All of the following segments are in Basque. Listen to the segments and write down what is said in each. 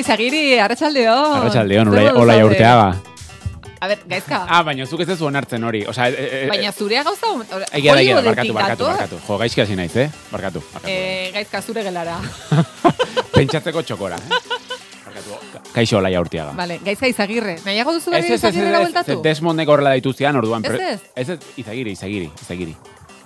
gaizka izagiri, arratsaldeon. Moduz hola zaude? urteaga. A ber, gaizka. Ah, baina zuk ez ez onartzen hori. Osea, e, e, Baina zurea gauza... Egia da, egia barkatu, barkatu, barkatu. Jo, gaizki hasi naiz, eh? Barkatu, barkatu. Eh, gaizka zure gelara. Pentsatzeko txokora, eh? Barkatu. Kaixo, olaia urteaga. Vale, gaizka izagirre. Nahiago duzu Ez, berri ez, ez, ez, izagirrera ez, bueltatu? ez, Desmondek horrela dituztian, orduan. Ez. Ez, ez, izagiri, izagiri, izagiri.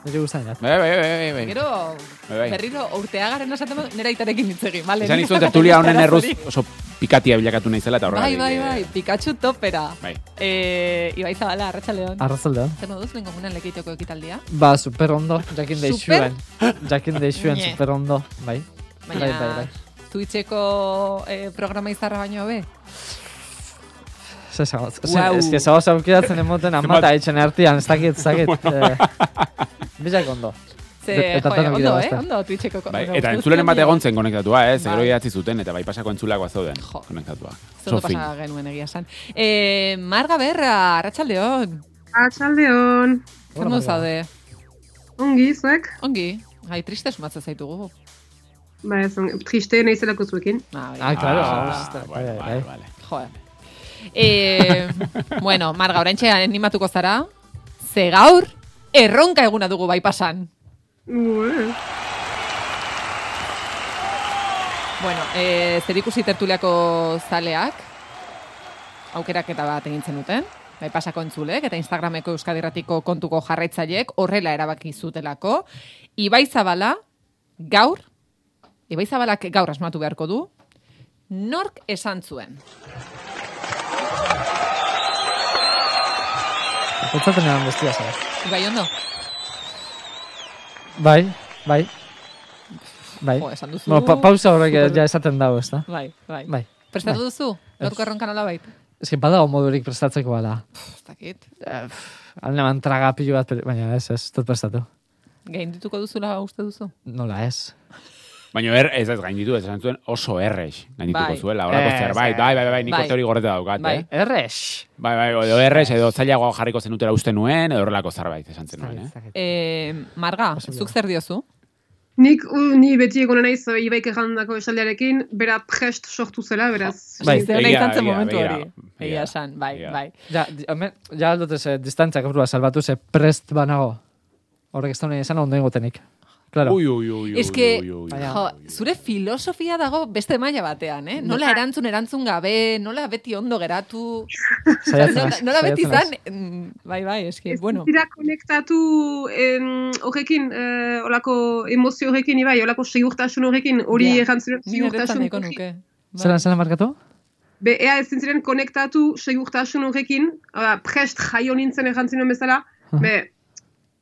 Nire guztain. Bai, bai, bai, bai, bai. Gero, Bai, bai. berriro urteagaren esaten badu, nera itarekin ditzegin, vale? Izan nik izuen tertulia honen erruz oso pikatia bilakatu naizela eta Bai, horregatik. bai, eh, bai, Pikachu topera. Bai. Eh, Ibai Zabala, arratsaldeon. Arrazaldea. Zer moduz, lehen komunan lekeitoko ekitaldia? Ba, super ondo, jakin deixuen. Jakin deixuen, super ondo, bai. Baina, Bai, bai, bai. Twitcheko eh, programa izarra baino be? Ze zagoz. Guau. Ez que zagoz aukeratzen emoten amata etxen artian, ez dakit, ez dakit. eh, Bizak ondo. Ze, eta jo, tanok ondo, eh? Ondo, Twitcheko. Bai, eta entzuleren bat dira. egon zen konektatua, eh? Zegero Bai. idatzi zuten, eta bai pasako entzulako zeuden Jo. konektatua. Zondo pasa genuen egia esan. Eh, Marga Berra, arratsaldeon. Atxaldeon, Zer modu zaude? ongi, zuek? Ongi, gai triste sumatzen zaitugu. Ba, triste naizelako zuekin. Ah, bai. Ah, claro. Ah, bai, bai. vale, vale. Joder. Eh, bueno, Marga, oraintxe animatuko zara. Ze gaur, erronka eguna dugu bai pasan. Ue. Bueno, eh, zer ikusi tertuliako zaleak, aukeraketa bat egin zenuten, bai pasako entzulek, eta Instagrameko Euskadirratiko kontuko jarraitzaileek horrela erabaki zutelako. Ibai Zabala, gaur, Ibai Zabalak gaur asmatu beharko du, nork esan zuen. Pentsatzen eran bestia zara. Ibai ondo? Bai, bai. Bai. Jo, esan duzu. Bueno, pa pausa horrek ja esaten dago, ez da? Bai, bai. Bai. Prestatu Bai. duzu? Gaurko erronka nola bait? Ez que badago modurik prestatzeko bala. Ez dakit. Alne man traga pilu bat, baina ez, ez, dut prestatu. Gaindituko duzula uste duzu? Nola ez. Baina er, ez ez gainditu, ez esan zuen oso errex gaindituko Bai. zuela, horako Ez, zerbait, ez. bai, bai, bai, nik Bai. hori gorreta daukat, Bai. eh? Errex. Bai, bai, edo errex, edo zailagoa jarriko zenutela uste nuen, edo horrelako zerbait esan zen nuen, eh? Eh, Marga, zuk zer diozu? Nik, u, ni beti egonen naiz Ibaik errandako esaldiarekin, bera prest sortu zela, beraz. Bai. Zer Egia, izan zen momentu hori. Egia esan, bai, bai. Ja, ja aldute ze distantziak burua salbatu ze prest banago. Horrek ez da nahi esan ondo egotenik. Claro. Ui, ui, ui, ui, Ez que, ui, ui, ui, Baina- jo, zure filosofia dago beste maila batean, eh? Nola erantzun erantzun gabe, nola beti ondo geratu, nola, nola beti naiz. mm, bai, bai, eski, Ez bueno. dira konektatu em, horrekin, eh, olako emozio horrekin, Ibai, olako segurtasun horrekin, hori yeah. segurtasun horrekin. nuke. Bai. Zeran, zeran markatu? Be, ea ezin ziren konektatu segurtasun horrekin, uh, prest jaio nintzen errantzinen bezala, be,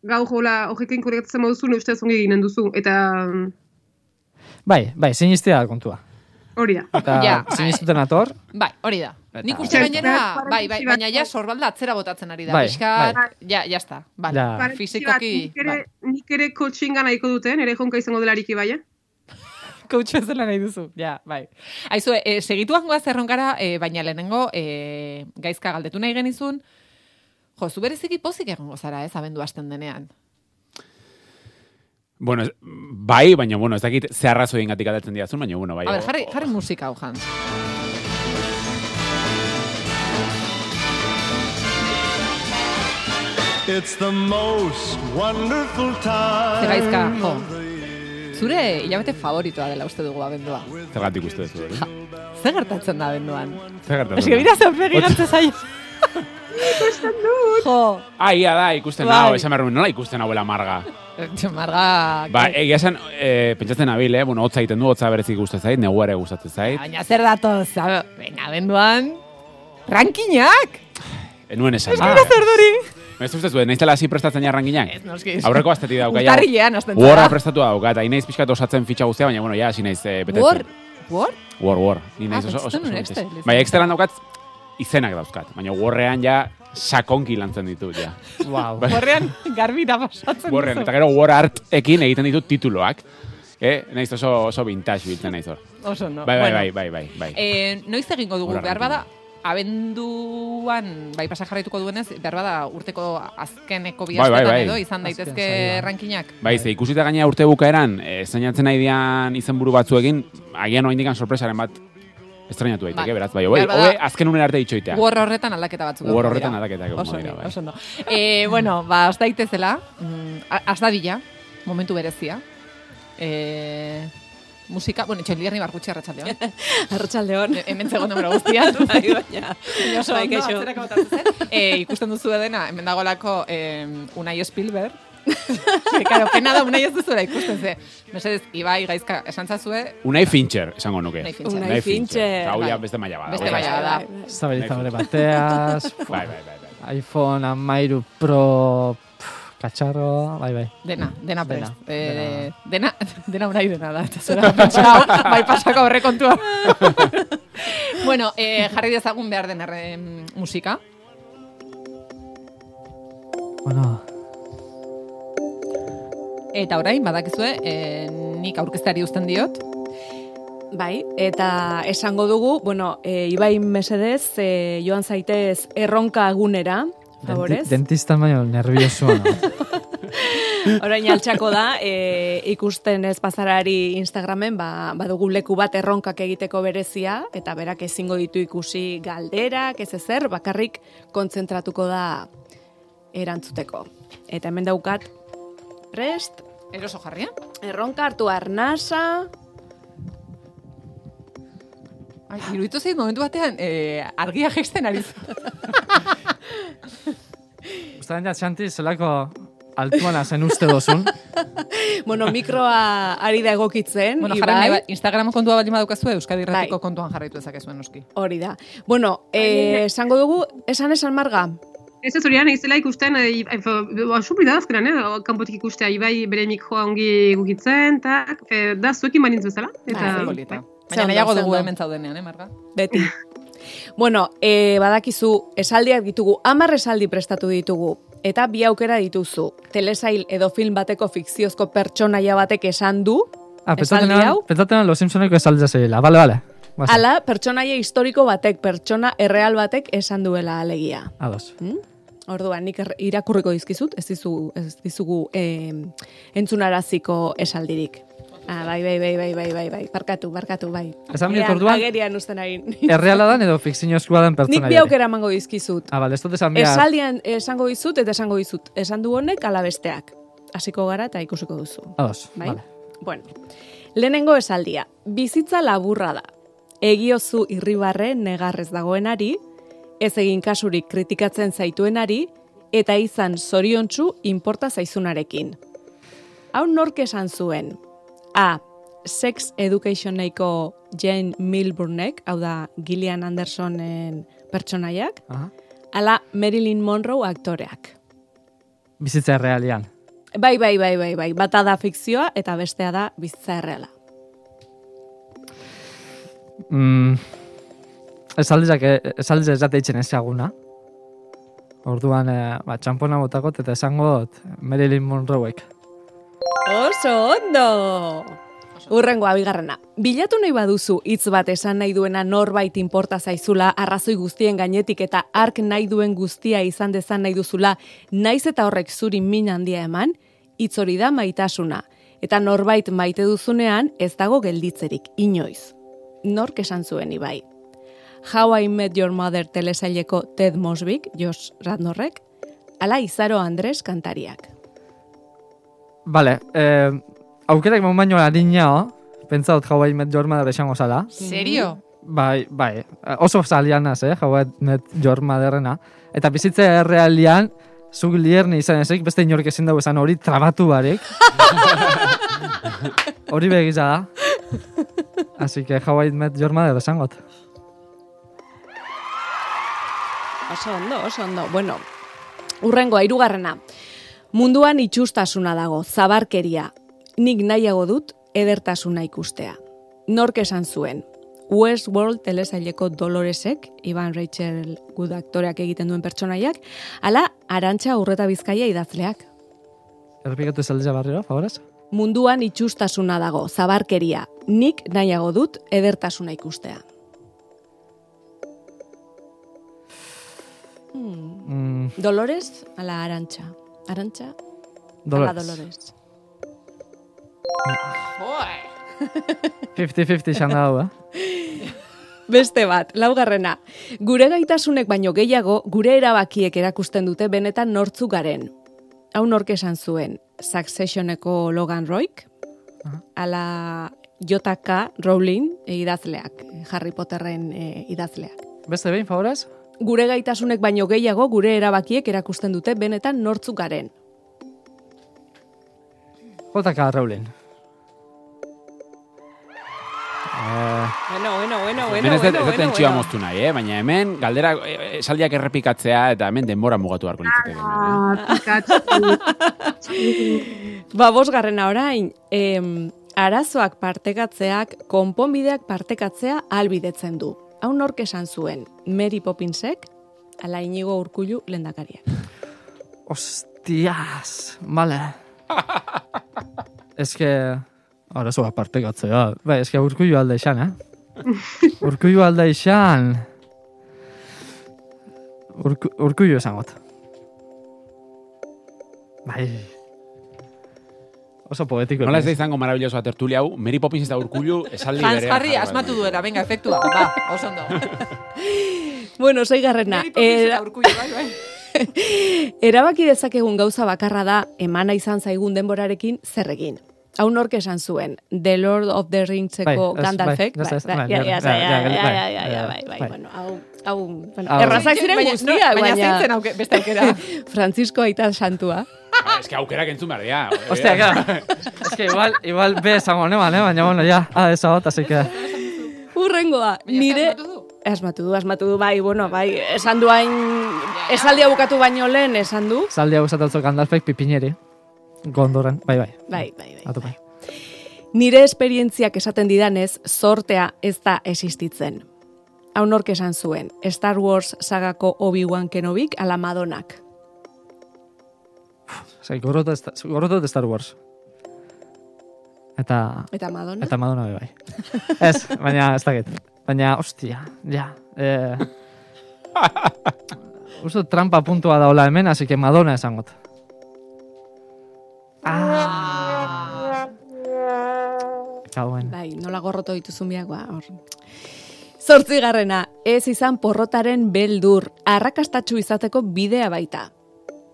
gaur hola horrekin konektatzen moduzu, ne ustez ongi eginen duzu, eta mm, Bai, bai, sinistea da kontua. hori da. Eta Ja. sinistuten ator, Bai, hori da. Eta- Nik uste gainera, bai, bai, baina ja bai. sorbalda atzera botatzen ari da. Bai, Pixkat, bai. ja, ja está. Vale. Ja. Fizikoki, nik ere, bai. nik ere coachinga nahiko duten, ere jonka izango delarik Ibai, eh? Coach bezala nahi duzu. Ja, bai. Aizu, e, segituak goaz erronkara, e, baina lehenengo e, gaizka galdetu nahi genizun, jo, zu bereziki pozik egongo zara, ez, abendu hasten denean. Bueno, bai, baina, bueno, ez dakit ze arrazoien gatik aldatzen diazun, baina, bueno, bai. A ber, jarri, jarri musika hau. It's the most wonderful time. Ze gaizka, jo. Zure hilabete favoritoa dela uste dugu abendua. Zergatik uste duzu, hori? Zer gertatzen da abenduan? Zer gertatzen Ez que da? bira zer begi gantzen zaio. Jo, Ah, ia da, ikusten Bai. hau, esan behar nola ikusten hauela marga? marga... Ba, egia esan, e, pentsatzen nabil, eh? Bueno, hotza egiten du, hotza berezik gustatzen zait, negu ere gustatzen zait. Baina zer datoz, a- venga, abenduan... Rankinak! Enuen esan. Ez gira zer duri! Ez uste zuen, naiztela hasi prestatzen jarranginak? Ez, noski. Aurreko astetik dauka. Urtarrilean Warra zara. prestatu dauka, eta inaiz pixkat osatzen fitxa guztia, baina, bueno, ja, hasi naiz eh, betetzen. War? War? War, war. Ni Ah, naiz oso, oso, oso, nuen betetzen. Excel, Bai, Excelan daukat izenak dauzkat, baina warrean ja sakonki lantzen ditut, ja. wow. Horrean garbira pasatzen Warrean, duzu. eta gero war artekin egiten ditut tituloak. Eh, naiz oso, oso vintage biltzen naiz hor. Oso no. Bai, bai, Bueno, bai, bai, bai, bai. Eh, noiz egingo dugu, behar bada, abenduan, bai pasa jarraituko duenez, behar bada urteko azkeneko bi Bai, bai, bai. edo izan daitezke rankinak. Bai, ze ikusita gaina urte bukaeran, e, zainatzen nahi dian izenburu batzuekin, agian oraindik sorpresaren bat Estrainatu daiteke, Bai. beraz, bai, bada- hobe azken unen arte itxoitea. War horretan aldaketa batzuk. Egongo horretan egongo Oso dira, bai. oso ondo. Eh, bueno, ba, az daitezela, mm, momentu berezia. Eh, musika, bueno, etxoin barkutxe arratsaldeon. Arratxaldeon. E- Hemen zegoen numero guztian. bai, baina. Baina oso Bai, botatzen zen. Eh, ikusten duzu dena, hemen dagolako eh, Unai Spielberg. Claro, pena da Unai ez duzuela ikusten ze. Mesedez, Ibai gaizka esan zazue, Unai Fincher, esango nuke. Unai Fincher. Unai Fincher. Hau ja Bai. beste maila bada. Beste maila da. Zabalitza bere bateaz, Bai, bai, bai. bai. iPhone amairu Pro katxarro, bai, bai. Dena, dena prest. Dena, Eh, dena, dena unai dena da. Eta pentsau, bai pasako horrekontua. bueno, eh, jarri dezagun behar den erre, musika. Bueno, Eta orain, badakizue, eh, nik aurkezteari uzten diot. Bai, eta esango dugu, bueno, e, Ibai mesedez, e, joan zaitez erronka agunera, favorez. denti, dentistan baino nerviosua. Orain altxako da, e, ikusten ez bazarari Instagramen, ba, badugu leku bat erronkak egiteko berezia, eta berak ezingo ditu ikusi galderak, ez ezer, bakarrik kontzentratuko da erantzuteko. Eta hemen daukat, prest, Eroso jarria. erronka hartu arnasa, Ai, iruditu zait momentu batean, eh, argia gesten ari zu. Uztaren ja, Xanti, zelako altuana zen uste dozun. bueno, mikroa ari da egokitzen, bueno, jarri nahi, ba- Instagram kontua baldin badaukazu, Euskadi Irratiko Bai. kontuan jarraitu ezakezuen noski. Hori da. Bueno, eh, esango dugu, esan esan marga. Ez ez horian, izela ikusten, e, e, ba, supri da azkenan, eh? kanpotik ikustea, ibai bere mikroa ongi gugitzen, eta e, da zuekin banintzu bezala. Eta, Bai, Polita. bai. Baina nahiago dugu hemen zaudenean, eh, Marga? Beti. bueno, e, badakizu, esaldiak ditugu, hamar esaldi prestatu ditugu, eta bi aukera dituzu. Telesail edo film bateko fikziozko pertsonaia batek esan du, Ah, pentsatzen hau? pentsatzen Los Simpsoneko esaldia zeila. Bale, bale. Ala pertsonaia historiko batek, pertsona erreal batek esan duela alegia. Ados. Hmm? Orduan, nik irakurriko dizkizut, ez dizugu, ez dizugu eh, entzunaraziko esaldirik. Ah, bai, bai, bai, bai, bai, bai, bai, barkatu, barkatu, bai. Esan Agerian- orduan- Agerian usten hain. Erreala dan edo fikziozkoa den Nik pertsonaia. bi aukera emango dizkizut. Ah, bale, ez dut esan behar. Esaldian esango dizut eta esango dizut. Esan du honek ala besteak. Hasiko gara eta ikusiko duzu. Ados, Bai? bale. Bueno, lehenengo esaldia. Bizitza laburra da. Egiozu irribarre negarrez dagoenari, ez egin kasurik kritikatzen zaituenari, eta izan zoriontsu inporta zaizunarekin. Hau nork esan zuen? A. Sex Educationeko Jane Milburnek, hau da Gillian Andersonen pertsonaiak, Aha. ala Marilyn Monroe aktoreak. Bizitza errealian. Bai, bai, bai, bai, bai. Bata da fikzioa eta bestea da bizitza erreala. Mm, esaldizak, esaldizak ez date itxen ezaguna. Orduan, eh, ba, txampona botakot eta esango dut Marilyn Monroek. Oso ondo! Urrengoa bigarrena. Bilatu nahi baduzu hitz bat esan nahi duena norbait inporta zaizula arrazoi guztien gainetik eta ark nahi duen guztia izan dezan nahi duzula, naiz eta horrek zuri min handia eman, hitz hori da maitasuna. Eta norbait maite duzunean ez dago gelditzerik, inoiz. Nork esan zuen ibai. How I Met Your Mother telesaileko Ted Mosbik, Josh Radnorrek, ala Izaro Andres kantariak. Bale, eh, aukerak mon baino adina, pentsa dut Hawaii Met Your Mother esango zala. Serio? Bai, bai, oso zalian naz, eh, Hawaii Met Your Motherrena. Eta bizitza errealian, zuk lierni izan ezik, beste inork ezin dago esan hori trabatu barik. hori begiza da. Así que Hawaii Met Your Mother esangot. Oso ondo, oso ondo. Bueno, urrengoa, hirugarrena. Munduan itxustasuna dago, zabarkeria. Nik nahiago dut edertasuna ikustea. Nork esan zuen. Westworld telesaileko Doloresek, Ivan Rachel Good aktoreak egiten duen pertsonaiak, ala arantxa urreta bizkaia idazleak. Errepikatu esaldia barriro, favorez? Munduan itxustasuna dago, zabarkeria. Nik nahiago dut edertasuna ikustea. Mm, Dolores, ala arantxa. Arantxa, Dolores. ala Dolores. 50-50 xan da hau, eh? Beste bat, laugarrena. Gure gaitasunek baino gehiago, gure erabakiek erakusten dute benetan nortzu garen. Hau nork esan zuen, Successioneko Logan Royk, ala JK Rowling e, idazleak, Harry Potterren e, idazleak. Beste behin, favorez? Gure gaitasunek baino gehiago, gure erabakiek erakusten dute benetan nortzu garen. JK Rowling. Eh, Bueno, bueno, bueno, bueno, ez bueno, ez bueno, tentsioa bueno. moztu nahi, eh? baina hemen galdera eh, esaldiak errepikatzea eta hemen denbora mugatu beharko litzateke. eh? Ah. Ba, bosgarrena orain, em, arazoak partekatzeak, konponbideak partekatzea albidetzen du. Hau nork esan zuen, Mary Poppinsek, ala inigo urkullu lendakariak. Hostias, vale. Ez que... Arazo bat partekatzea. Bai, ez que urkullu alda izan, eh? urkullu alda izan. Urku, urkullu esangot. Bai. Oso poetiko. Nola ez da izango marabilloso tertulia hau, Mary Poppins eta urkullu esaldi Hans berean Harry jarri asmatu duela, venga, efektua. Ba, oso ondo. Bueno, zeigarrena, Mary Poppins era, eta urkullu, bai, bai. erabaki dezakegun gauza bakarra da, emana izan zaigun denborarekin zer egin. Hau nork esan zuen, The Lord of the Ringseko Bai, ez, Gandalfek, bai, bai, bai, bai, bai, bai, bai, bai, bai. bueno, hau, hau, bueno, errazak ziren guztiak, Baina baina, zeintzen beste aukera. Francisco aita santua. Ah, Ez que aukerak entzun behar dira. Hostia, claro. Es que igual, igual be esango neban, eh? Baina, bueno, ya, ah, esa bat, así que... Urrengoa, nire... zer asmatu du? Asmatu du, bai, bueno, bai, esan du hain... Esaldia bukatu baino lehen, esan du. Zaldia gustatzen Gandalfek pipineri. Gondorren, bai, bai. Bai, bai, bai. Atu bai. Nire esperientziak esaten didanez, zortea ez da existitzen. Hau nork esan zuen, Star Wars sagako Obi-Wan Kenobik ala Madonak. Zai, Sta- gorroto de Star Wars. Eta... Eta Madonna? Eta Madonna bai. Ez, baina ez dakit. Baina, ostia, ja. Eh, dut trampa puntua daula hemen, así que Madonna esangot. Ah. Kauen. Bai, nola gorroto dituzun biakoa, hor. Zortzigarrena, ez izan porrotaren beldur, arrakastatxu izateko bidea baita.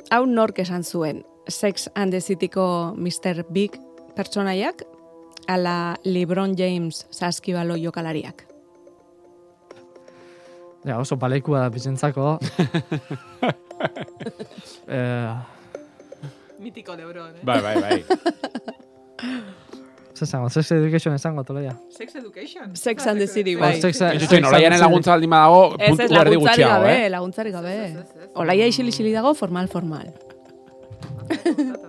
Hau nork esan zuen, Sex and the Cityko Mr. Big pertsonaiak, ala LeBron James saskibalo jokalariak. Ja, oso palekua da bizentzako. eh, Mitiko Lebron, eh? Bai, bai, bai. Zer esango, sex education esango toleia. Sex Education. Sex and the City, Oh, bai. sex- Ez sex olaiaren and the laguntza baldin badago, puntu erdi gutxiago, gabe, eh? laguntzari gabe. Olaia isili-isili dago, formal, formal.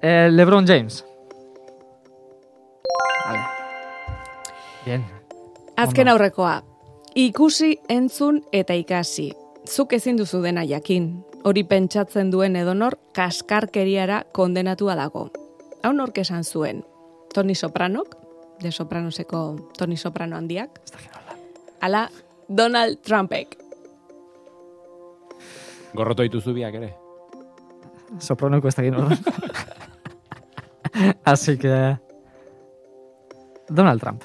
Eh, LeBron James. Vale. Bien. Azken aurrekoa. Ikusi, entzun eta ikasi. Zuk ezin duzu dena jakin. Hori pentsatzen duen edonor kaskarkeriara kondenatua dago. Hau nork esan zuen. Tony Sopranok, de Sopranoseko Tony Soprano handiak. Ala, Donald Trumpek. Gorroto dituzu biak ere. Sopronoko ez dakit horren. Así que... Donald Trump.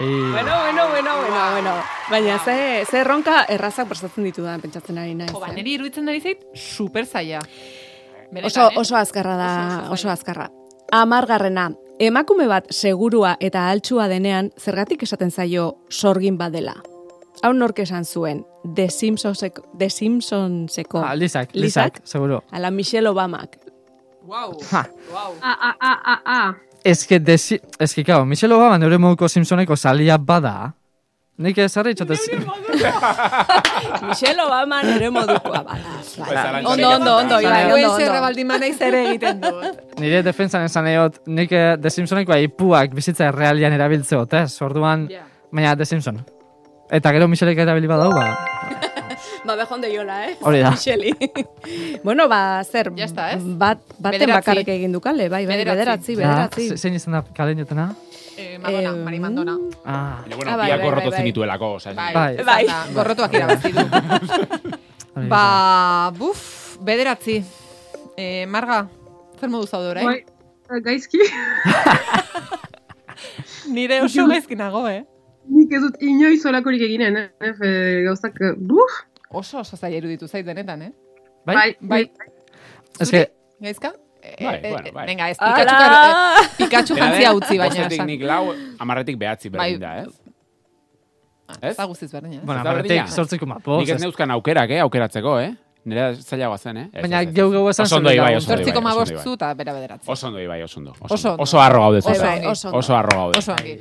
I... Bueno, bueno, bueno, bueno, bueno. Baina ze, ze erronka errazak prestatzen ditu da, pentsatzen ari naiz. Jo, ba, eh? niri iruditzen ari zait super zaila. Oso, eh? oso azkarra da, Oso, oso oso azkarra. Amargarrena, emakume bat segurua eta altxua denean, zergatik esaten zaio sorgin badela. Hau nork esan zuen, The Simpsonseko, The Simpsonseko Ah, Lisak, Lisak? Lisak, seguro. ala Michelle Obamak. Wow, Ha. wow. Ah, ah, ah, ah, ah. Ez que, desi... Ez que, claro, Michelle Obama neure moduko Simpsoneko salia bada. Nik ez harri txotez... Michelle Obama nire modukoa Bai. Ondo, ondo, ondo, Bai, Bai, ondo, zerra baldin manaiz ere egiten dut. Nire defensan esan egot, nik eh, The Simpsoneko ipuak bizitza errealian erabiltzeot, ez? Orduan, baina The Simpson. Eta gero Michelek erabili badau, ba... Ba, bejonde jola, eh? Hori da. Micheli. bueno, ba, zer, Ya está, ez? bat, baten Bederatzi. bakarrik egin dukale, bai, bai, Bederatzi. bederatzi, bederatzi. zein izan da kalen jotena? Eh, Madonna, Eh, Mari Mandona. Ah, Baina, bueno, Ah, bai, biak bai, gorroto bai, bai. zenituelako, oza. Bai, Bai. bai. Bai. gorrotuak irabazi du. ba, buf, bederatzi. Eh, Marga, zer modu zaude orain? Bai, eh, gaizki. Nire oso gaizki nago, eh? nik ez dut inoiz olakorik eginen, eh? Gauzak, eh, buf, Oso oso zaila iruditu zait denetan, eh? Bai? bai, Bai. Ez que, Gaizka? Eh, Bai, eh, bueno, bai. Venga, ez! Pikachu, eh, Pikachu jantzia utzi baina. bostetik nik lau, amarretik behatzi Bai. berdin da, ez? Ez Ez? da guztiz berdin, eh? bueno, berdina. sortziko mapo. Nik ez neuzkan aukerak, eh, aukeratzeko, eh? Nire zailagoa zen, eh? Baina geu geu esan Oso ondo zure ibai, lagun. oso ondo Zortziko ibai, ma eta bera bederatzi. Oso ondo ibai, oso ondo. Oso Oso, ondo. oso harro gaude oso ondo. Oso harro gaude. Oso ongi.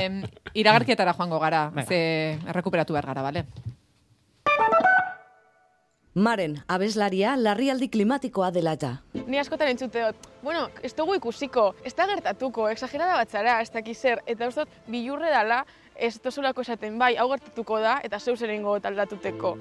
Eh, iragarkietara joango gara, ze errekuperatu behar gara, bale? Maren, abeslaria larrialdi klimatikoa dela eta. Ni askotan entzuteot, bueno, ez dugu ikusiko, ez da gertatuko, exagerada bat zara, ez dakiz zer, eta uste dut bilurre dala, ez tozulako esaten bai, hau gertatuko da, eta zeu zer egingo aldatuteko.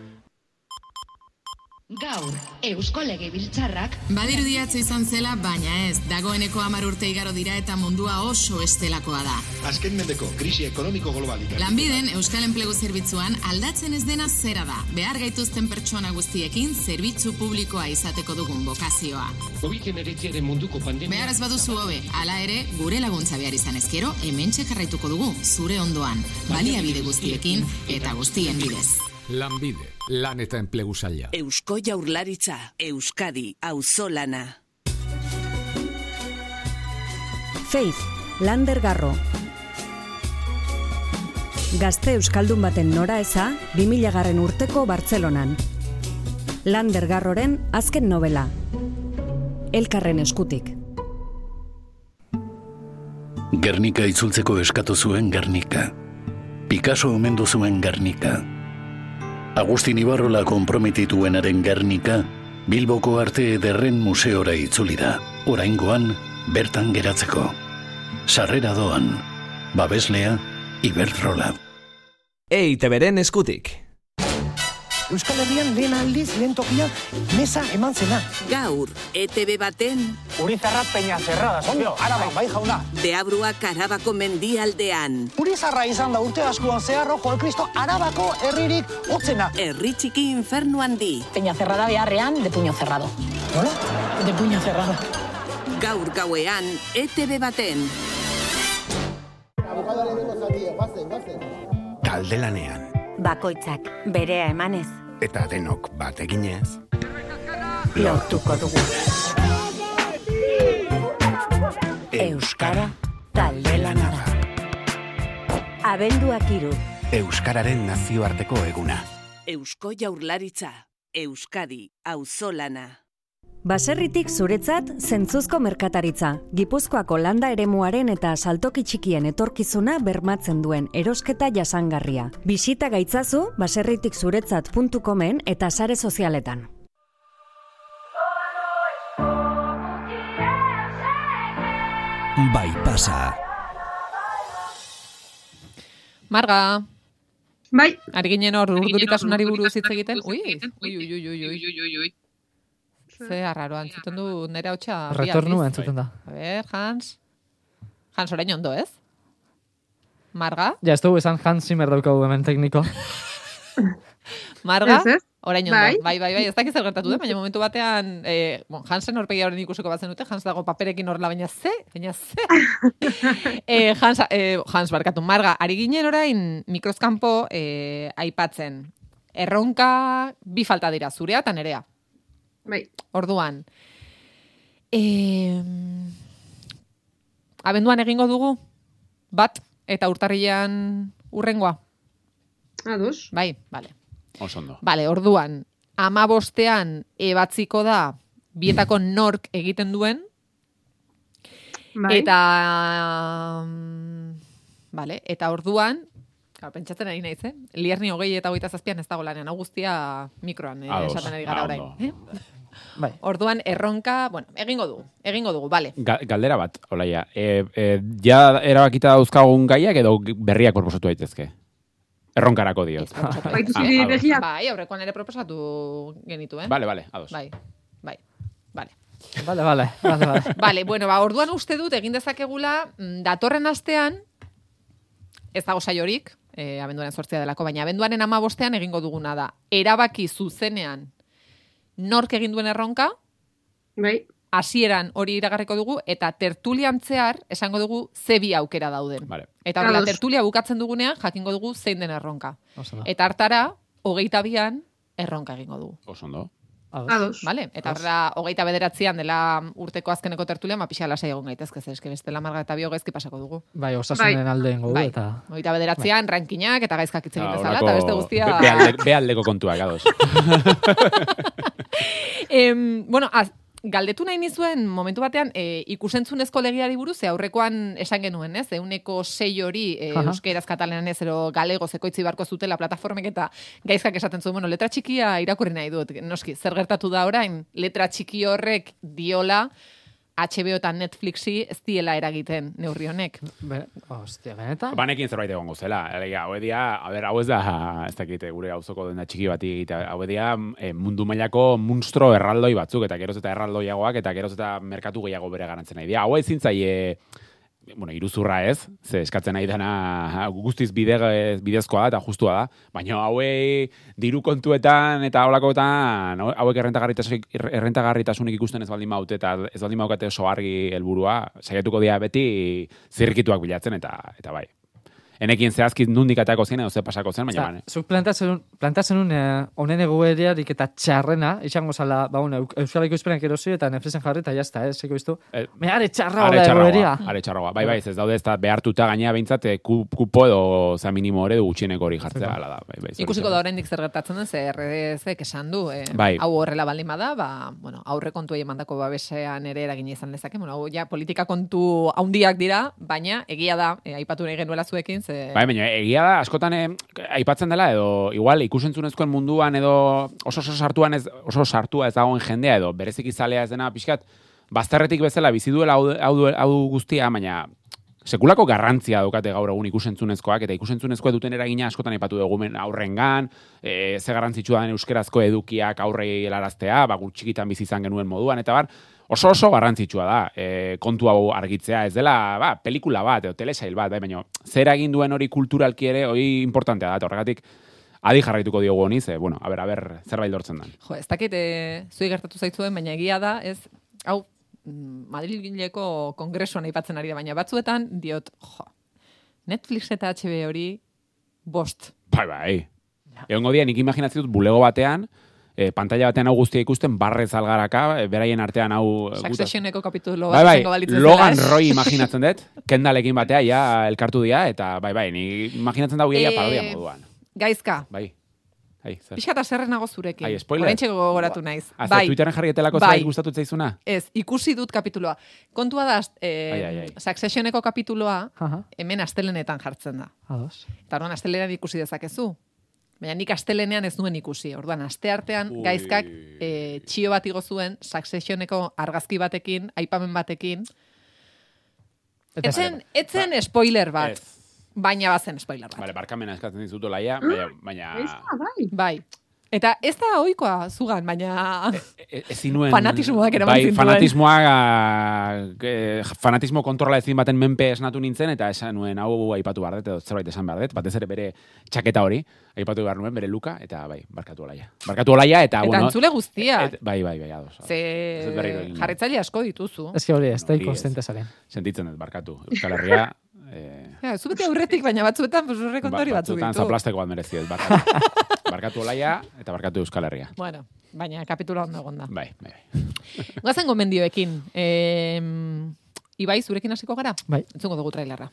Gaur, Eusko Legebiltzarrak Badirudiatze izan zela, baina ez, dagoeneko hamar urte igaro dira eta mundua oso estelakoa da. Azken mendeko krisi ekonomiko globalik. Lanbiden Euskal Enplegu Zerbitzuan aldatzen ez dena zera da. Behar gaituzten pertsona guztiekin zerbitzu publikoa izateko dugun bokazioa. COVID-19 munduko pandemia... Behar ez baduzu hobe, hala ere, gure laguntza behar izan ezkero, hementxe jarraituko dugu, zure ondoan, baliabide guztiekin eta guztien bidez. Lanbide, lan eta enplegu saila. Eusko jaurlaritza, Euskadi, auzolana. Faith, Lander Garro. Gazte Euskaldun baten nora eza, 2000 garren urteko Bartzelonan. Lander Garroren azken novela. Elkarren eskutik. Gernika itzultzeko eskatu zuen Gernika. Picasso omendu zuen Gernika. Agustin Ibarrola komprometituenaren Gernika, Bilboko Arte Ederren Museora itzuli da. Oraingoan, bertan geratzeko. Sarrera doan, babeslea, Iberdrola. EITBren eskutik. Euskal Herrian lehen aldiz lehen tokia mesa eman zena. Gaur, ETB baten... Urizarra peña cerrada, zonio, araba, bai jauna. Deabruak arabako mendialdean. Urizarra izan da urte askoan zehar ojo el Cristo arabako herririk hotzena. Herri txiki infernu handi. Peña cerrada beharrean de puño cerrado. Nola? De puño cerrado. Gaur gauean, ETB baten. Kaldelanean. Bakoitzak berea emanez, Eta denok bat eginez. lortuko dugu. Euskara talde lana da. Abenduak iru, Euskararen nazioarteko eguna. Eusko jaurlaritza, Euskadi, auzolana. Baserritik zuretzat zentzuzko merkataritza. Gipuzkoako landa eremuaren eta saltoki txikien etorkizuna bermatzen duen erosketa jasangarria. Bisita gaitzazu baserritikzuretzat.comen eta sare sozialetan. Bai pasa. Marga. Bai. Ari ginen hor urduritasunari buruz hitz egiten. Ui, ui, ui, ui, ui, ui. Ze arraro, antzuten du nera hotxa. Retornu aldiz. entzuten da. A ver, Hans. Hans orain ondo, ez? Marga? Ja, ez dugu esan Hans Zimmer daukagu hemen tekniko. Marga? Ez, ez? Orain ondo. Bai. Bai, bai, bai, ez dakiz gertatu den, baina momentu batean, eh, bon, Hansen horpegia horren ikusiko batzen dute, Hans dago paperekin horrela, baina ze, baina ze. eh, Hans, eh, Hans barkatu, Marga, ari ginen orain mikroskampo eh, aipatzen. Erronka bi falta dira, zurea eta nerea. Bai. Orduan, eh, abenduan egingo dugu, bat, eta urtarrilean urrengoa. Ados. Bai, bale. Oso ondo. Bale, orduan, ama bostean ebatziko da bietako nork egiten duen, Bai. eta, mm, bale, eta orduan, pentsatzen ari naiz, eh? Lierni hogei eta hogeita zazpian ez dago lanean, guztia mikroan eh, Ados, esaten ari gara ah, orain. Eh? Bai. Orduan, erronka, bueno, egingo dugu, egingo dugu, bale. Ga- Galdera bat, olaia. E, e, ja erabakita dauzkagun gaiak edo berriak proposatu daitezke? Erronkarako diot. Baituzu bi ados. berriak. Bai, aurrekoan ere proposatu genituen. Vale, vale, ados. Bai, bai, bale. Vale, vale, vale, vale. Vale, bueno, ba, orduan uste dut egin dezakegula mm, datorren astean ez dago saiorik, eh, abenduaren sortzia delako, baina abenduaren amabostean egingo duguna da. Erabaki zuzenean nork egin duen erronka, Bai. hasieran hori iragarriko dugu, eta tertulian zehar esango dugu ze bi aukera dauden. Vale. Eta horrela, Ados. tertulia bukatzen dugunean, jakingo dugu zein den erronka. Oso da. Eta hartara, hogeita bian, erronka egingo dugu. Oso ondo. Ados. Vale? Eta horrela, hogeita bederatzean dela urteko azkeneko tertulia, ma pixa lasai egon gaitezke, eske bestela marga eta bio gaizki pasako dugu. Bai, osasunen alde ingo du, Bai. eta... Hogeita bederatzean, rankinak eta gaizkak Ah, bezala, eta beste guztia... be- behalde- Behaldeko kontuak, ados. Em, bueno, az, galdetu nahi nizuen momentu batean e, ikusentzunezko legiari buruz, ze aurrekoan esan genuen, ez? Euneko sei hori e, Aha. euskeraz katalanez ero galego zekoitzi barko zutela plataformek eta gaizkak esaten zuen, bueno, letra txikia irakurri nahi dut. Noski, zer gertatu da orain, letra txiki horrek diola HBO eta Netflixi ez diela eragiten neurri honek. Be, hostia, benetan? Banekin zerbait egongo zela. Alegia, hau edia, a ber, hau ez da, ez dakit, gure gauzoko dena txiki bati egitea. Hau edia, eh, mundu mailako munstro erraldoi batzuk, eta geroz eta erraldoiagoak, eta geroz eta merkatu gehiago bere garantzen nahi. Hau ezin zaie, bueno, iruzurra ez, ze eskatzen nahi dena guztiz bide, bidezkoa da eta justua da, baina hauei diru kontuetan eta holakoetan hauek errentagarritasunik, errentagarritasunik ikusten ez baldin maute eta ez baldin maukate oso argi helburua, saiatuko dira beti zirkituak bilatzen eta eta bai. Enekin zehazki nundik atako zen edo ze pasako zen, baina bane. Zuk plantatzen, plantatzen un, eh, honen egoeriarik eta txarrena, izango zala, ba, bueno, Eu- Euskal Ekoizpenak erosi eta Netflixen jarri eta jazta, eh, zeko iztu. Eh, Me are txarra txarragoa, egoeria. are txarragoa. Bai, bai, ez daude ez da behartuta gainea behintzat eh, ku- kupo edo za minimo hori du gutxieneko hori jartzea, hala da. Bai, bai, Ikusiko da oraindik zer gertatzen den, ze RDZek esan du, eh, Bai. hau horrela baldin bada, ba, bueno, aurre kontuei emandako babesean ere eragina izan dezake, bueno, hau ja politika kontu haundiak dira, baina egia da, eh, aipatu nahi genuela zuekin, ze... Bai, baina egia da, askotan eh, aipatzen dela, edo igual ikusentzunezkoen munduan edo oso oso sartuan ez, oso sartua ez dagoen jendea edo berezik izalea ez dena pixkat, bazterretik bezala bizi duela hau, hau, guztia, baina sekulako garrantzia daukate gaur egun ikusentzunezkoak, eta ikusentzunezkoa duten eragina askotan aipatu dugu men aurrengan, e, ze garrantzitsua den euskerazko edukiak aurrei helaraztea, ba, guk txikitan bizi izan genuen moduan, eta bar, oso oso garrantzitsua da e, kontu hau argitzea, ez dela, ba, pelikula bat, edo telesail bat, bai, baina zer egin duen hori kulturalki ere, hori importantea da, eta horregatik, adi jarraituko diogu honi, ze, bueno, a ber, a ber, zerbait lortzen den. Jo, ez dakit e, zui gertatu zaitzuen, baina egia da, ez, hau, mm, Madrileko kongresuan aipatzen ari da, baina batzuetan diot, jo, Netflix eta HB hori bost. Bai, bai. Egongo dia, nik imaginatzen dut bulego batean, e, pantalla batean hau guztia ikusten, barrez algaraka, e, beraien artean hau... e, gutaz- Successioneko kapitulu Bai, bat bai, bezala, Logan ez? Roy imaginatzen dut, Kendalekin batea, ja, elkartu dira, eta bai, bai, ni imaginatzen dago ia Eh, parodia moduan. Gaizka, Bai, bai, zer. pixka eta zerren nago zurekin. Ai, spoiler? Oraintxe gogoratu naiz. Azte Twitteren jarrietelako bai. zerbait gustatu zaizuna? Ez, ikusi dut kapituloa. Kontua da, eh, Ai, ai, ai. Successioneko kapituloa Aha. hemen astelenetan jartzen da. Ados. Eta orduan astelenean ikusi dezakezu. Baina nik astelenean ez nuen ikusi. Orduan, aste artean Ui. gaizkak e, txio bat igo zuen Successioneko argazki batekin, aipamen batekin. Eta Etzen, etzen spoiler bat. Ez. Baina bazen spoiler bat. Vale, barkamena eskatzen dizutu laia, baina... baina bai. Bai. Eta ez da ohikoa zugan, baina... e- ezin nuen... Fanatismoak eraman bai, fanatismoa, eh, fanatismo kontrola ezin baten menpe esnatu nintzen, eta esan nuen hau aipatu behar dut, edo zerbait esan behar dut, batez ere bere txaketa hori, aipatu behar nuen, bere luka, eta bai, barkatu olaia. Barkatu olaia, eta, Eta bueno... entzule guztiak. Et, bai, bai, bai, ados. Ze Ez jarretzaile asko dituzu. Ez que hori, ez da Hori ez. ikonstente zaren. Sentitzen dut, barkatu. Euskal Herria... Eh, Ja, zu beti aurretik, baina batzuetan pues, horre kontori ba- batzuk batzuetan ditu. zaplasteko bat merezi dut, barkatu. barkatu olaia, eta barkatu Euskal Herria. Bueno, baina kapitula ondo egon da. Bai, bai, bai. Goazen gomendioekin. E, Ibai, zurekin hasiko gara? Bai. Entzungo dugu trailerra.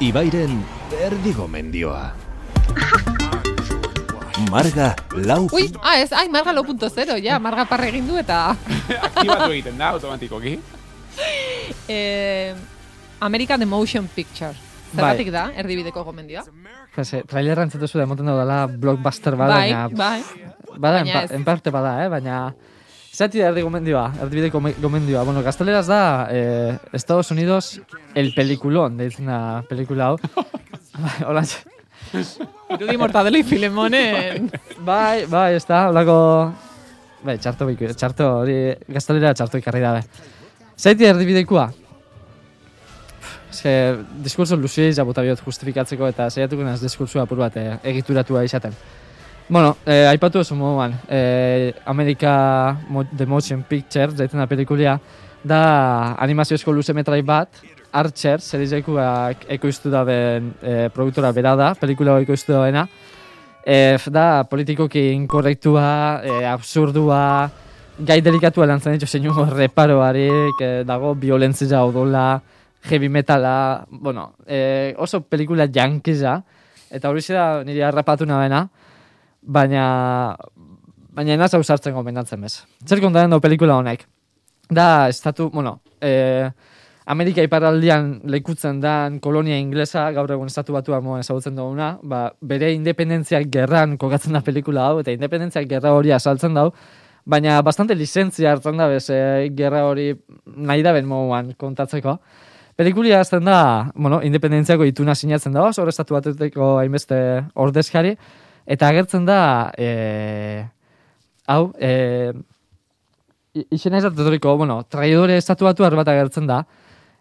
Ibairen erdi gomendioa. Marga lau Ui, ah, ez, ai, marga lo punto zero, ja, marga parre egin du eta... Aktibatu egiten da, automatikoki. eh, American The Motion Picture. Zergatik da, erdibideko gomendioa? Jose, trailerra entzatu zu da, emoten daudela blockbuster bada, Bai, baina... bai. Bada, en parte bada, eh? baina... Zati da erdi gomendioa, erdibideko gome- gomendioa. Bueno, gazteleraz da, eh, Estados Unidos, el peliculón, deitzena pelikula hau. Hola, Irudi Mortadelo y Filemonen. bai, bai, ez da, holako... bai, txarto, biko, txarto, hori, gaztelera txarto ikarri dabe. Zaiti erdibidekua? Eske, diskurso luzia izabota bihot justifikatzeko eta saiatuko naz diskurso apur bat eh, egituratua izaten. Bueno, eh, aipatu oso moduan, eh, America The Motion Picture, zaiten da pelikulia, da animaziozko luze metrai bat, Archer, serizeikuak ekoiztu da ben eh, produktora bera da, pelikula ekoiztu da bena, eh, da politikoki inkorrektua, eh, absurdua, gai delikatua lantzen ditu zeinu reparoarik, eh, dago violentzia odola, heavy metala, bueno, eh, oso pelikula jankiza, eta hori da nire harrapatu nabena, baina baina hau sartzen gomendatzen bez. Zer kontaren do pelikula honek? Da, estatu, bueno, eh, Amerika iparraldian lekutzen dan kolonia inglesa, gaur egun estatu batua moen ezagutzen duguna, ba, bere independentziak gerran kokatzen da pelikula hau, eta independentziak gerra hori asaltzen dau, baina bastante lizentzia hartzen da bez, eh, gerra hori nahi da ben moduan kontatzeko. Pelikulia azten da, bueno, independentziako ituna sinatzen da, oso estatu batuteko hainbeste ordezkari, eta agertzen da, e, hau, e, izena ez datoriko, bueno, traidore estatu batu bat agertzen da,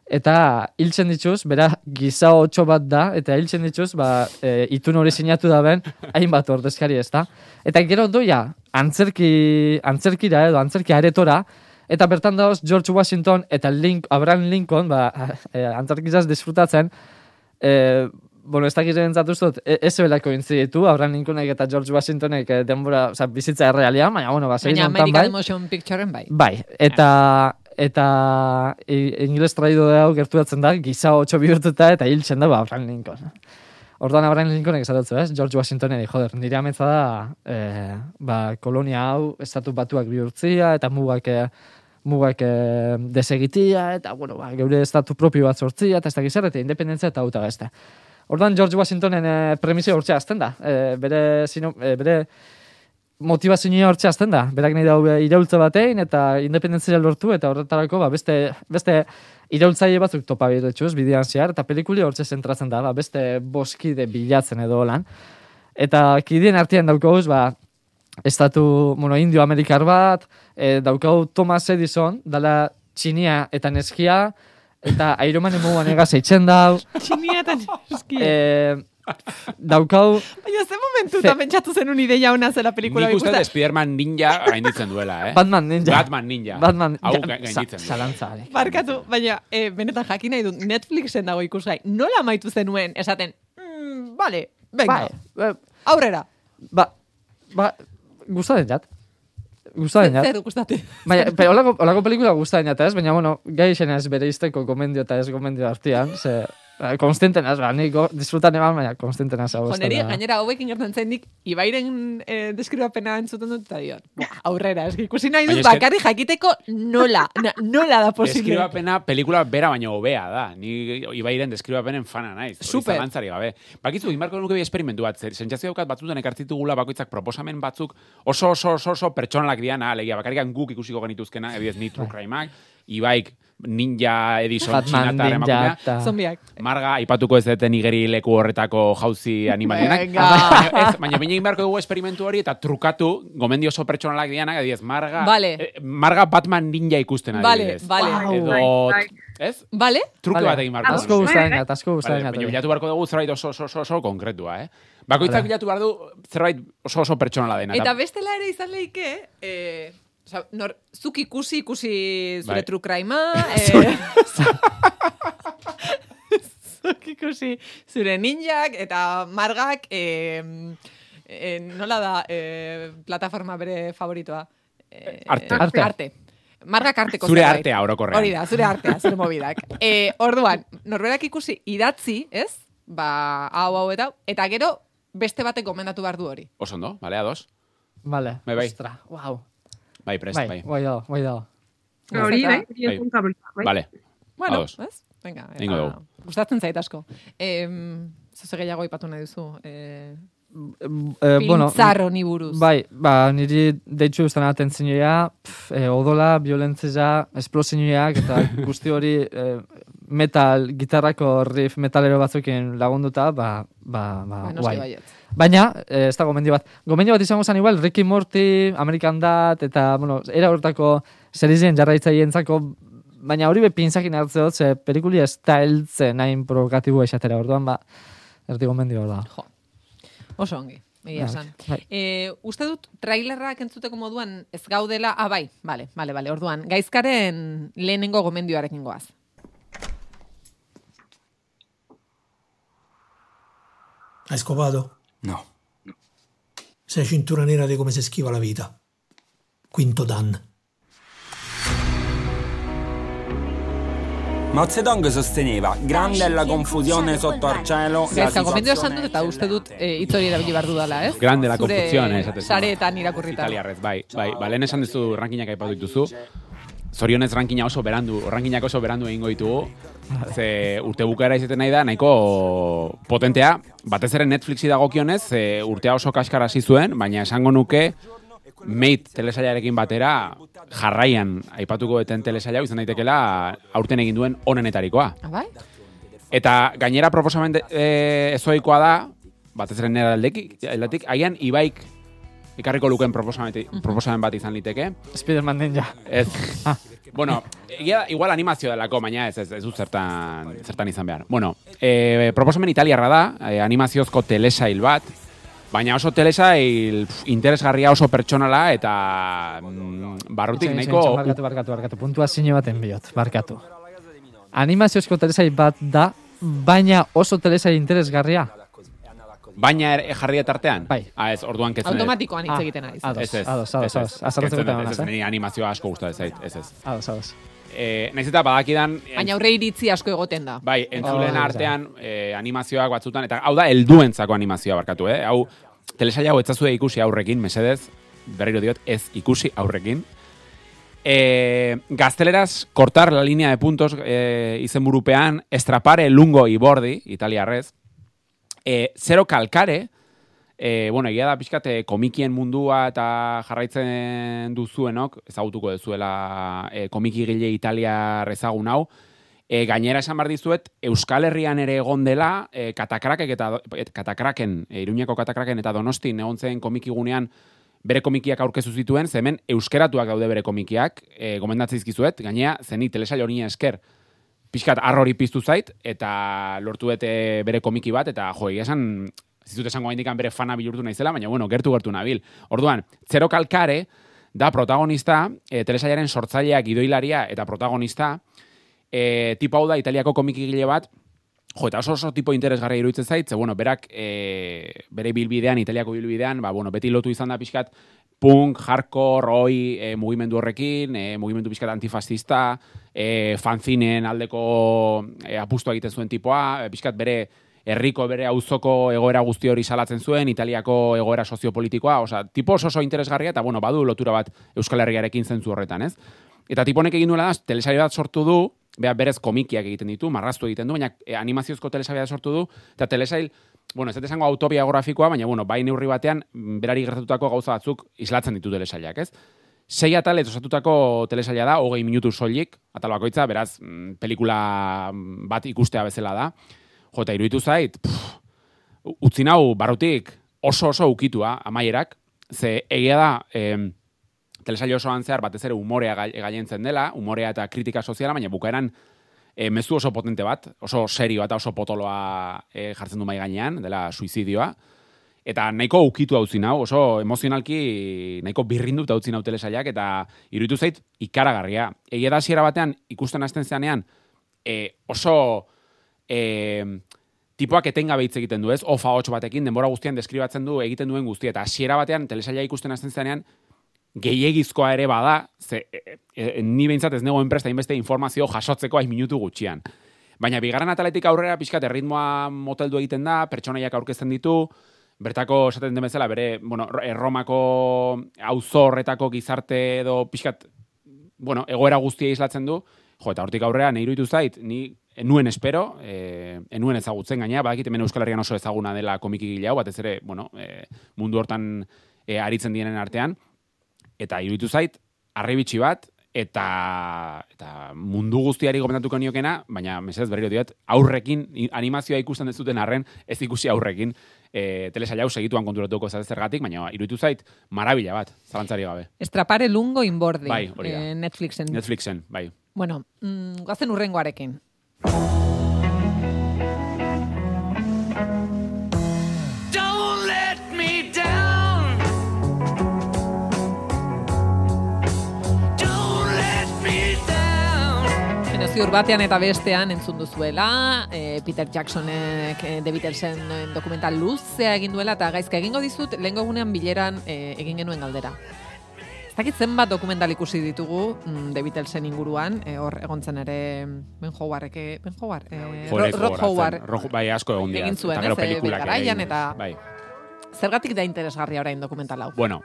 eta hiltzen dituz, bera giza otxo bat da, eta hiltzen dituz, ba, e, itun hori sinatu da ben, hainbat ordezkari ez da. Eta gero doia, antzerki, antzerkira edo antzerki aretora, eta bertan dauz George Washington eta Link, Abraham Lincoln, ba, e, antzerkizaz disfrutatzen, e, bueno, ez dakit entzatu dut, e, ez belako ditu, Abraham Lincolnek eta George Washingtonek e, denbora, oza, bizitza errealia, baina, bueno, ba, Baina American bai. Motion Pictureen bai. Bai, eta eta i- ingeles traido hau gerturatzen da, giza otxo bihurtuta eta hiltzen da ba, Abraham Lincoln. Orduan Abraham Lincolnek esatutzu, ez? George Washingtoneri, joder, nire ametza da, eh, ba, kolonia hau, estatu batuak bihurtzia, eta mugak, eh, mugak eh, desegitia, eta, bueno, ba, geure estatu propio bat sortzia, eta ez da gizar, eta independentzia eta auta beste. Orduan George Washingtonen eh, premisa hortzea azten da. Eh, bere, sino, eh, bere motivazioa hortxe azten da. Berak nahi dau iraultza batein eta independentzia lortu eta horretarako ba, beste, beste iraultzaile batzuk topa biretxuz, bidean zehar, eta pelikuli hortxe zentratzen da, ba, beste boskide bilatzen edo lan. Eta kidien artean daukauz, ba, estatu, bueno, indio amerikar bat, e, daukau Thomas Edison, dala txinia eta neskia, eta Iron Man emuan egaz eitzen dau. Txinia eta neskia. E, daukau, Baina ze momentuta pentsatu zenun ideia ona zela pelikula Nik uste. Spiderman ninja gainditzen duela, eh? Batman ninja. Batman ninja. Batman Hau ja, gainditzen sa- zalantza, eh. Barkatu, baina eh, benetan jakin nahi dut Netflixen dago ikusgai. Nola amaitu zenuen esaten, mm, vale, venga, Bai, aurrera. Ba, ba, gustatzen jat. Gustatzen jat. Zer gustate. Baina, pero olako, olako pelikula gustatzen jat, ez? Baina, bueno, gai izan ez bere izteko gomendio eta ez gomendio artean, ze, ba, konstenten az, ba, nik disfrutan eman, baina konstenten az. Joneri, gainera hauekin gertan zen nik, Ibairen eh, deskribapena entzuten dut, eta diot, "Buah, aurrera, eski ikusi nahi dut, bakarri jakiteko nola, na- nola da posible. Deskribapena pelikula bera baino hobea da. Ni Ibairen deskribapenen fana naiz. Super. Zalantzari gabe. Bakizu, inbarko nuke bi esperimentu bat. zer- Sentsazio daukat batzutan ekartzitugula bakoitzak proposamen batzuk oso oso oso oso pertsonalak diana, alegia bakarrikan guk ikusiko genituzkena, ebiez ni true crimeak, Ibaik ninja Edison Batman, txinatar ninja emakumea. eta- Zombiak. Marga, aipatuko ez deten igeri leku horretako jauzi animalienak. Venga. Baina, ez, baina egin beharko dugu esperimentu hori eta trukatu gomendio oso pertsonalak dianak, adibidez, Marga, Vale. eh, Marga Batman ninja ikusten Vale, adibidez. vale. Edo, Bai, ez? Vale? Truke Vale. bat egin beharko Asko dugu. gustatzen jat, asko gustatzen Vale, jat. baina bilatu beharko dugu zerbait oso, oso, oso, oso konkretua, eh? Bakoitzak Vale. bilatu behar du zerbait oso oso pertsonala dena. Eta bestela ere izan leike, eh, oza, nor, zuk ikusi, ikusi zure Bai. true crime-a, eh, zuk ikusi zure ninjak, eta margak, eh, eh, nola da eh, plataforma bere favoritoa? Eh, Arte. Arte. arte. Margak arteko Zure zerbait. artea, orokorrean. Hori da, zure artea, zure mobidak. Eh, orduan, norberak ikusi idatzi, ez? Ba, hau, hau eta, eta gero beste batek gomendatu behar du hori. Oso ondo, bale, ados? Vale, Bai, bai. ostra, wow. Bai, prest, Bai, bai. guai dago, guai dago. Hori, bai, Bai. bai. Vale, Bueno, ados. ez? Venga, eta dugu. gustatzen zait asko. Em, zoze gehiago ipatu nahi duzu. Eh, Eh, Film txar honi buruz. Bai, ba, niri deitzu ustan atentzioa, eh, odola, violentzia, esplosiñoak, eta guzti hori eh, metal, gitarrako riff metalero batzukin lagunduta, ba, ba, ba, Ba, guai. Baina, eh, ez da gomendio bat. Gomendio bat izango zen igual, Ricky Morty, American Dad, eta, bueno, era hortako serizien jarraitzaientzako, baina hori be pinzakin hartze dut, ze pelikuli ez da heltzen hain provokatiboa esatera, orduan, ba, erdi gomendio da. Jo. Oso ongi. Egia Bai, esan. E, uste dut trailerrak entzuteko moduan ez gaudela, ah bai, bale, bale, bale, orduan, gaizkaren lehenengo gomendioarekin goaz. Hai scopato? No. Sei cintura nera di come si schiva la vita. Quinto Dan. Mao Zedong sosteneva, grande è la confusione sotto al cielo. situazione dut eta uste dut e, hitz hori erabili behar dudala, ez? Grande la eh, esaten. Sareetan irakurrita. Italiarrez, bai, bai, ba, lehen esan duzu rankinak aipatu dituzu. Zorionez rankina oso berandu, rankinak oso berandu egingo ditugu. Ze urte bukaera izaten nahi da, nahiko potentea, batez ere Netflixi dagokionez, ze urtea oso kaskar hasi zuen, baina esango nuke Mate telesailarekin batera jarraian aipatuko eten telesaila izan daitekela aurten egin duen onenetarikoa. Ah, bai? Eta gainera proposamen e, ezoikoa da, batez ere nera aldetik, aldetik, agian ibaik ikarriko luken proposamen, proposamen bat izan liteke. Spiderman Ninja. Ez. bueno, egia, da, igual animazio delako, baina ez, ez, ez du zertan, zertan izan behar. Bueno, e, proposamen italiarra da, e, animaziozko telesail bat, baina oso telesail pf, interesgarria oso pertsonala eta mm, barrutik nahiko... Barkatu, barkatu, barkatu. Puntua zine baten biot, barkatu. Animaziozko telesai bat da, baina oso telesai interesgarria. Baina ere jarri tartean? Bai. Ah, ez, orduan ketzen. Automatikoan hitz Ah, egiten ari. ados, Ez, ez, ados, ados, ados. Azaltzen Ketzen, dute ez, ez, eh? niri animazioa asko gustatzen zait, ez, ez. Ados, ados. Eh, naiz eta badakidan... Baina aurre iritzi asko egoten da. Bai, entzulen Oh, artean eh, animazioak batzutan, eta hau da, helduentzako animazioa barkatu, eh? Hau, telesaila hau etzazue ikusi aurrekin, mesedez, berriro diot, ez ikusi aurrekin. Eh, gazteleraz, cortar la línea de puntos eh, izenburupean, estrapare lungo y bordi, italiarrez, eh, zero kalkare, eh, bueno, egia da pixkat eh, komikien mundua eta jarraitzen duzuenok, ezagutuko duzuela eh, komikigile italiar ezagun hau, E, gainera esan behar dizuet, Euskal Herrian ere egon dela, e, katakrakek eta et, katakraken, e, Iruñeko katakraken eta Donostin egon zen komikigunean bere komikiak aurkezu zituen, ze hemen euskeratuak daude bere komikiak, e, gomendatzen izkizuet, gainera, zeni telesail hori esker, pixkat arrori piztu zait, eta lortu dute bere komiki bat, eta jo, esan, dut esango indikan bere fana bihurtu naizela, baina bueno, gertu gertu nabil. Orduan, Zero Kalkare da protagonista, e, telesailaren sortzaileak gidoilaria eta protagonista, e, tipo hau da italiako komikigile bat, jo, eta oso oso tipo interesgarria iruditzen zait, ze, bueno, berak e, bere bilbidean, italiako bilbidean, ba, bueno, beti lotu izan da pixkat, punk, hardcore, oi, e, mugimendu horrekin, e, mugimendu pixkat antifascista, e, fanzinen aldeko e, apustu egiten zuen tipoa, e, pixkat bere herriko bere auzoko egoera guzti hori salatzen zuen, Italiako egoera soziopolitikoa, osea, tipo oso oso interesgarria, eta bueno, badu lotura bat Euskal Herriarekin zentzu horretan, ez? Eta tiponek egin duela da, telesail bat sortu du, beha berez komikiak egiten ditu, marraztu egiten du, baina animaziozko telesail bat sortu du, eta telesail, bueno, ez dut esango autobiografikoa, baina bueno, bai neurri batean, berari gertatutako gauza batzuk islatzen ditu telesailak, ez? Sei atalez osatutako telesaila da, hogei minutu soilik, atal bakoitza, beraz, mm, pelikula mm, bat ikustea bezala da. Jo, eta iruditu zait, pff, utzi nau barrutik oso oso ukitua amaierak, ze egia da, em, telesail osoan zehar batez ere umorea gai- gailentzen dela, umorea eta kritika soziala, baina bukaeran e, mezu oso potente bat, oso serio eta oso potoloa e, jartzen du mai gainean, dela suizidioa. Eta nahiko ukitu hau nau, oso emozionalki nahiko birrinduta utzi nau telesailak, eta iruditu zait ikaragarria. Egia da batean ikusten hasten zeanean, e, oso e, tipoak etengabe hitz egiten du, ez? Ofa hots batekin denbora guztian deskribatzen du egiten duen guztia eta hasiera batean telesaila ikusten hasten zenean gehiegizkoa ere bada, ze e, e, ni behintzat ez negoen presta inbeste informazio jasotzeko aiz minutu gutxian. Baina bigarren ataletik aurrera pixkat erritmoa moteldu egiten da, pertsonaiak aurkezten ditu, bertako esaten den bezala bere, bueno, erromako auzo horretako gizarte edo pixkat, bueno, egoera guztia islatzen du, jo, eta hortik aurrera nahi iruditu zait, ni enuen espero, e, enuen ezagutzen gaina, badakit hemen Euskal Herrian oso ezaguna dela komikigile hau, batez ere, bueno, e, mundu hortan e, aritzen dienen artean, eta iruditu zait, arrebitxi bat, eta eta mundu guztiari gomendatuko niokena, baina mesedez berriro diot, aurrekin animazioa ikusten dezuten arren, ez ikusi aurrekin, e, telesaila hau segituan konturatuko ez zergatik, baina iruditu zait, marabila bat, zalantzari gabe. Estrapare lungo inbordi. Bai, hori da. eh, Netflixen. Netflixen, bai. Bueno, mm, goazen urrengoarekin. Ziur batean eta bestean entzun duzuela, eh, Peter Jacksonek eh, The Beatlesen eh, dokumental luzea egin duela, eta gaizka egingo dizut, lehengo egunean bileran eh, egin genuen galdera. Ez dakit zenbat dokumental ikusi ditugu mm, The Beatlesen inguruan, eh, hor egontzen ere Ben Howardek, eh, Ben Howard, Howard, Ro- Rock Howard, Rock, bai, asko egon dira. egin zuen, eta ez, pelikulak garaian, egin. eta- Bai. zergatik da interesgarria orain dokumental hau. Bueno,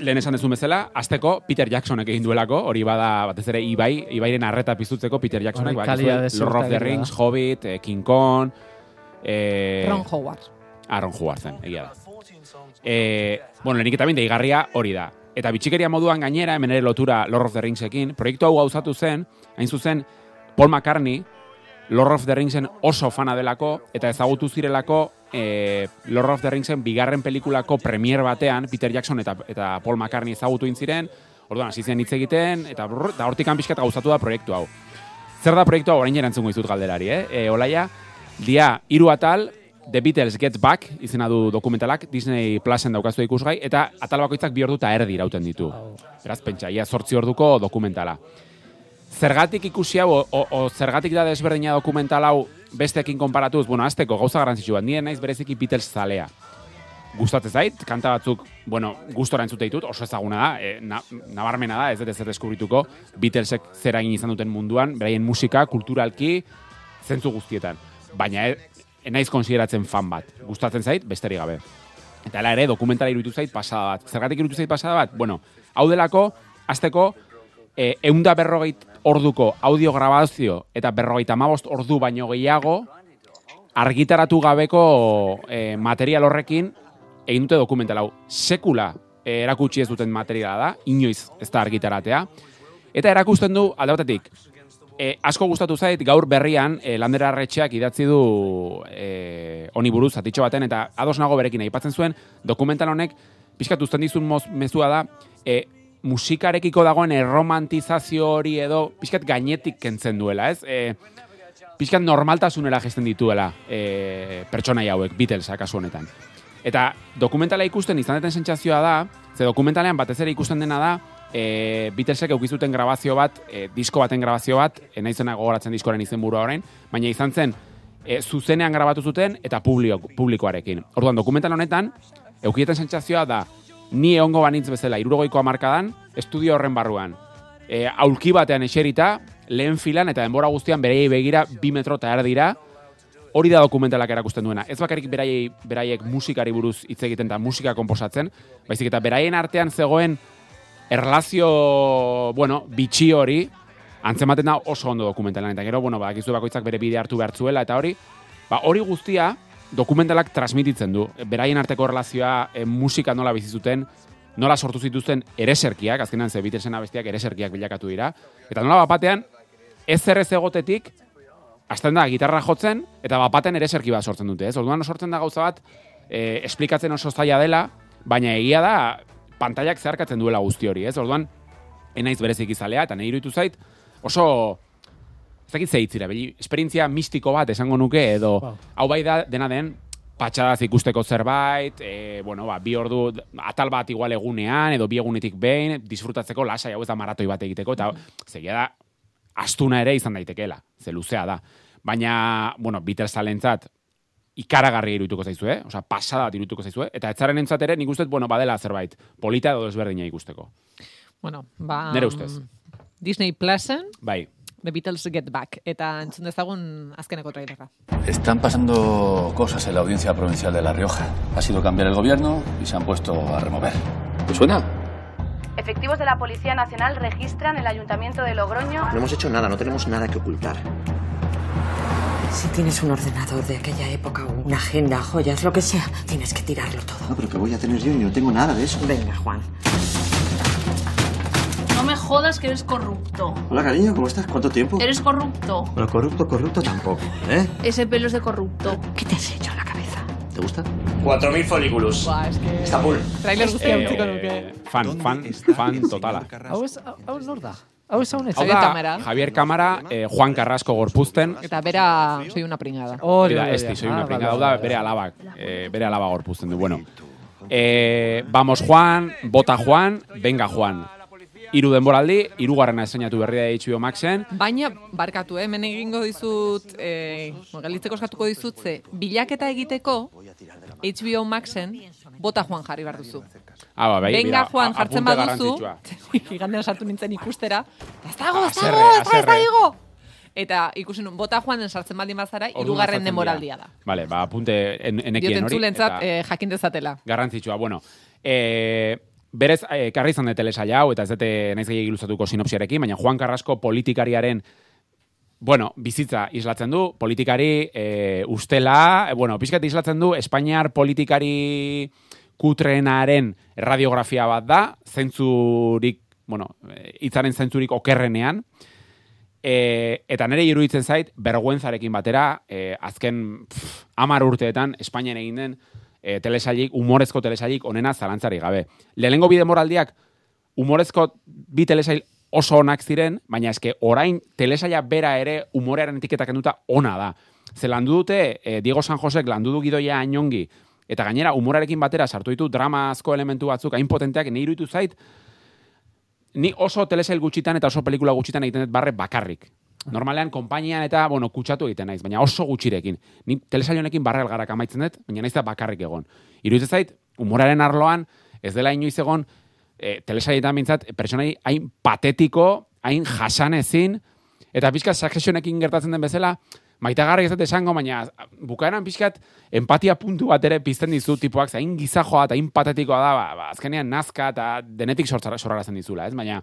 lehen esan dezun bezala, azteko Peter Jacksonek egin duelako, hori bada batez ere Ibai, Ibairen arreta piztutzeko Peter Jacksonek, ba, Lord of the. Rings, Hobbit, eh, King Kong, eh, Ron Howard. Ah, Ron Howard zen, egia da. Eh, bueno, lehenik eta deigarria hori da. Eta bitxikeria moduan gainera, hemen ere lotura Lord of the Ringsekin, proiektu hau gauzatu zen, hain zuzen, Paul McCartney, Lord of the Ringsen oso fana delako, eta ezagutu zirelako eh, Lord of the Ringsen bigarren pelikulako premier batean, Peter Jackson eta, eta Paul McCartney ezagutu intziren, orduan hasi zen hitz egiten, eta, brr, eta hortik pixkat gauzatu da proiektu hau. Zer da proiektu hau orain erantzungo dizut galderari, eh? E, olaia, dia hiru atal, The Beatles Get Back izena du dokumentalak, Disney Plusen daukazu ikusgai, eta atal bakoitzak bi ordu eta erdi irauten ditu. Beraz, pentsa, ia sortzi orduko dokumentala. Zergatik ikusi hau, o, o, zergatik da desberdina dokumental hau besteekin konparatuz, bueno, azteko gauza garrantzitsu bat, nire naiz bereziki Beatles zalea. Gustatzen zait, kanta batzuk, bueno, gustora entzute ditut, oso ezaguna da, e, na, nabarmena da, ez dut ezer deskubrituko, Beatlesek zer egin izan duten munduan, beraien musika, kulturalki, zentzu guztietan. Baina e, e naiz konsideratzen fan bat. Gustatzen zait, besterik gabe. Eta ere, dokumentala iruditu zait pasada bat. Zergatik iruditu zait pasada bat? Bueno, hau delako, azteko, e, eunda berrogeit orduko audio grabazio eta berrogeita amabost ordu baino gehiago argitaratu gabeko e, material horrekin egin dute dokumental hau. Sekula e, erakutsi ez duten materiala da, inoiz ez da argitaratea. Eta erakusten du, alde batetik, e, asko gustatu zait, gaur berrian, e, Lander Arretxeak idatzi du e, honi buruz, zatitxo baten, eta ados nago berekin aipatzen zuen, dokumental honek, pixkat uzten dizun mezua da, e, musikarekiko dagoen erromantizazio hori edo, pixkat gainetik kentzen duela, ez? E, pixkat normaltasunera gesten dituela e, pertsonai hauek, Beatlesa kasu honetan. Eta dokumentala ikusten izan deten sentsazioa da, ze dokumentalean batez ere ikusten dena da, e, Beatlesek eukizuten grabazio bat, e, disko baten grabazio bat, e, naizena gogoratzen diskoaren izenburua orain, baina izan zen e, zuzenean grabatu zuten eta publiko, publikoarekin. Orduan, dokumental honetan, eukieten sentsazioa da, ni egongo banitz bezala, irurogoiko amarkadan, estudio horren barruan. E, aulki batean eserita, lehen filan eta denbora guztian beraiei begira bi metro eta erdira, hori da dokumentalak erakusten duena. Ez bakarrik beraiei, beraiek musikari buruz hitz egiten eta musika konposatzen, baizik eta beraien artean zegoen erlazio, bueno, bitxi hori, antzematen da oso ondo dokumentalan. Eta gero, bueno, badakizu bakoitzak bere bide hartu behar zuela, eta hori, ba, hori guztia dokumentalak transmititzen du. Beraien arteko erlazioa, e, musika nola bizi zuten, nola sortu zituzten ereserkiak, azkenan ze Beatlesen abestiak ereserkiak bilakatu dira, eta nola bapatean, ez errez egotetik, hasten da gitarra jotzen, eta bapaten ereserki bat sortzen dute, ez? Orduan sortzen da gauza bat, e, esplikatzen oso zaila dela, baina egia da, pantailak zeharkatzen duela guzti hori, ez? Orduan, enaiz berezik izalea, eta nahi iruditu zait, oso, ez dakit zeitzira, beli, esperientzia mistiko bat esango nuke, edo, hau bai da, dena den, patxadaz ikusteko zerbait, e, bueno, ba, bi ordu, atal bat igual egunean, edo bi egunetik behin, disfrutatzeko lasai hau ez da maratoi bat egiteko, eta zegia da, astuna ere izan daitekeela, ze luzea da. Baina, bueno, Beatles talentzat, ikaragarri irutuko zaizue, eh? Osa, pasada bat irutuko zaizue, eta etzaren entzat ere, nik ustez, bueno, badela zerbait, polita edo desberdina ikusteko. Bueno, ba... Nere ustez. Disney Plusen, Bai. The Beatles Get Back, eta entzun dezagun azkeneko trailerra. Están pasando cosas en la audiencia provincial de La Rioja. Ha sido cambiar el gobierno y se han puesto a remover. ¿Te suena? Efectivos de la Policía Nacional registran el Ayuntamiento de Logroño. No hemos hecho nada, no tenemos nada que ocultar. Si tienes un ordenador de aquella época una agenda, joyas, lo que sea, tienes que tirarlo todo. No, pero que voy a tener yo y no tengo nada de eso. Venga, Juan. No me jodas que eres corrupto. Hola, cariño, ¿cómo estás? ¿Cuánto tiempo? Eres corrupto. Bueno, corrupto, corrupto tampoco, ¿eh? Ese pelo es de corrupto. ¿Qué te has hecho en la cabeza? ¿Te gusta? 4.000 folículos. Ba, eske... Estambul. Trailer guztia Eh, utziko nuke. fan, fan, fan totala. Hau ez, hau ez nor da? Hau ez Javier Kamara. Javier Kamara, eh, Juan Carrasco gorpuzten. Eta bera, soy una pringada. Hori, esti, soy Ah, una vale, pringada, hau da, bere alabak, eh, bere alaba gorpuzten du. Bueno, eh, vamos Juan, bota Juan, venga Juan. Hiru denboraldi, hirugarrena esainatu berria da HBO Maxen. Baina, barkatu, eh, egingo dizut, eh, galitzeko eskatuko dizut, ze, bilaketa egiteko, HBO Maxen, bota Juan jarri behar duzu. Ah, ba, bai, bira, Juan, a- jartzen baduzu, igandean sartu nintzen ikustera, ez dago, ez dago, ez da, ez da haserre. igo! Eta ikusi nun, bota Juanen sartzen baldin bazara, hirugarren denboraldia da. Vale, ba, apunte en, enekien Dioten hori. zulentzat, eta- eh, jakin dezatela. garrantzitsua. Bueno, e, berez, e, karri izan de telesaila hau, eta ez dute naiz gehiagik luzatuko sinopsiarekin, baina Juan Carrasco politikariaren Bueno, bizitza islatzen du, politikari e, ustela, e, bueno, pixkat islatzen du, Espainiar politikari kutreenaren radiografia bat da, zentzurik, bueno, hitzaren zentzurik okerrenean, e, eta nire iruditzen zait, bergüenzarekin batera, e, azken pff, amar urteetan, Espainian egin den e, telesailik, humorezko telesailik onena zalantzari gabe. Lehenengo bide moraldiak, humorezko bi telesail oso onak ziren, baina eske orain telesaila bera ere humorearen etiketak kenduta ona da. Ze landu dute, e, Diego San Josek landu du gidoia ainongi, eta gainera humorarekin batera sartu ditu dramazko elementu batzuk hain potenteak, ni iruditu zait, ni oso telesail gutxitan eta oso pelikula gutxitan egiten dut barre bakarrik. Normalean, konpainian eta, bueno, kutsatu egiten naiz, baina oso gutxirekin. Ni telesail honekin barre algarak amaitzen dut, baina naiz da bakarrik egon. Iruditzen zait, humoraren arloan, ez dela inoiz egon, e, telesailetan bintzat, pertsonai hain patetiko, hain jasanezin, eta pixkat successionekin gertatzen den bezala, maitagarri ez dut esango, baina bukaeran pixkat empatia puntu bat ere pizten dizu tipoak, hain gizajoa eta hain patetikoa da, ba, ba, azkenean nazka eta denetik sortzara- sorrarazten dizula, ez? Baina,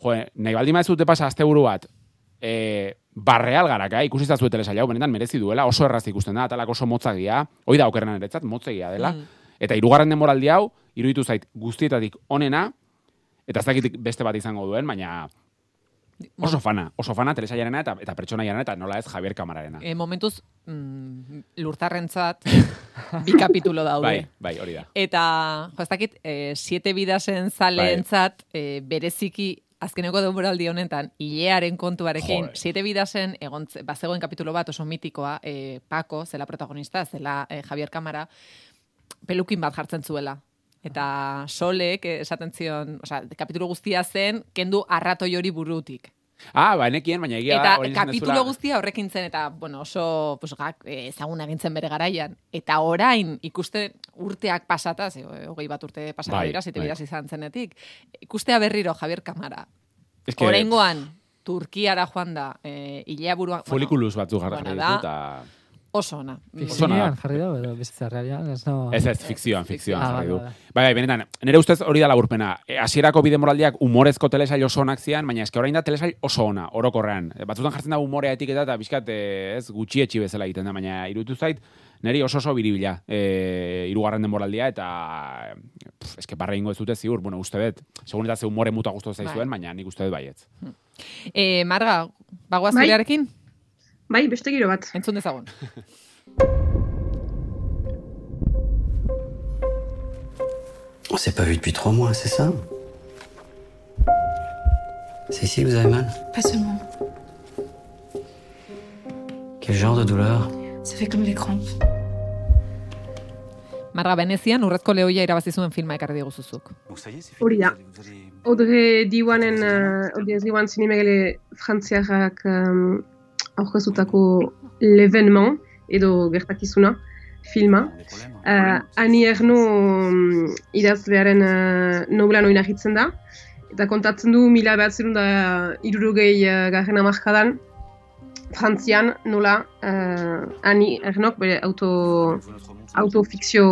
jo, nahi baldin ez dute pasa asteburu bat, e, barreal garak, eh? ikusi zazu telesaila hau, benetan merezi duela, oso erraz ikusten da, atalak oso motzak dira, hoi da okerrenan eretzat, motzegia dela, Mm. eta hirugarren denboraldi hau, iruditu zait guztietatik onena, eta ez dakit beste bat izango duen, baina oso fana, oso fana telesailaren eta, eta pertsonaiaren eta nola ez Javier Kamararena. E, momentuz, mm, lurtarrentzat, bi kapitulo daude. Bai, bai, hori da. Eta, jo, ez dakit, e, siete bidasen zaleentzat, e, bereziki azkeneko denboraldi honetan, hilearen kontuarekin, Joder. siete bidasen, egon, bazegoen kapitulo bat oso mitikoa, e, Paco, zela protagonista, zela e, Javier Kamara, pelukin bat jartzen zuela. Eta solek eh, esaten zion, osea, kapitulo guztia zen, kendu arratoi hori burutik. Ah, ba, nekien, baina egia Eta da, esan kapitulo dezula- guztia horrekin zen, eta, bueno, oso pues, gak, eh, ezaguna egintzen bere garaian. Eta orain, ikuste urteak pasata, ze, hogei bat urte pasata Bai, dira, zite bai. izan zenetik, ikustea berriro Javier Kamara. Ez que- Oraingoan, Turkiara joan da, eh, hilea buruan... Folikulus batzuk jarri bueno, ditu, da, eta... Oso ona. Fikzioan jarri da, edo bizitza realian, ez no... Ez ez, fikzioan, fikzioan Ah, jarri du. vale. Bai, bai, benetan, nire ustez hori da laburpena. E, hasierako bide moraldiak humorezko telesail oso onak zian, baina eske orain da telesail oso ona, orokorrean. E, batzutan jartzen da humorea etiketa eta bizkat e, ez gutxietxi bezala egiten da, baina iruditu zait, niri oso oso biribila e, irugarren denboraldia eta pff, eske barre ingo ez dute ziur, bueno, uste dut, segun eta ze humore muta guztu zaizuen, baina nik uste dut baietz. Eh, Marga, bagoaz Bai. Bai, beste giro bat. Entzun dezagun. On s'est pas vu depuis trois mois, c'est ça C'est ici que vous avez mal Pas seulement. Quel genre de douleur Ça fait comme des crampes. Marga, Venezian urrezko lehoia irabazi zuen filma ekarri diguzuzuk. Hori da. Audrey Diwanen, uh, Audrey Diwan zinemegele frantziarrak um, aurkezutako L'Evenement, edo gertakizuna, filma. Uh, Ani Erno um, idazlearen uh, nobelan oinahitzen da, eta kontatzen du mila behatzerun da irurogei uh, garren amarkadan, Frantzian nola uh, Ani Ernok bere auto autofikzio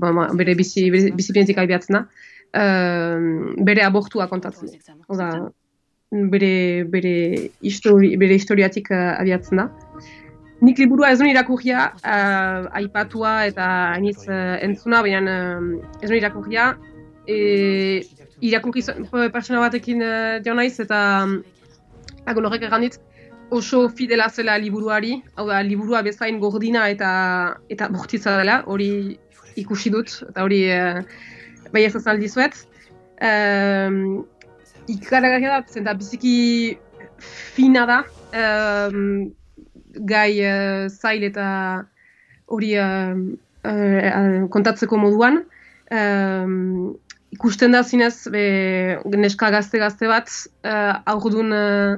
ba, ma, bere bizi, bere abiatzen da, uh, bere abortua kontatzen du. Oda, bere, bere, histori, bere historiatik uh, abiatzen da. Nik liburua ez duen irakurria, uh, aipatua eta hainitz uh, entzuna, baina uh, ez duen irakurria, e, irakurri pertsona batekin uh, jo naiz, eta agon horrek egan dit, oso fidela zela liburuari, hau da, liburua bezain gordina eta eta bortitza dela, hori ikusi dut, eta hori uh, bai ez azaldi zuet. Um, Ikaragarria da, zenta biziki fina da, um, gai uh, zail eta hori uh, uh, kontatzeko moduan. Um, ikusten da zinez, be, neska gazte-gazte bat, uh, aurdun uh,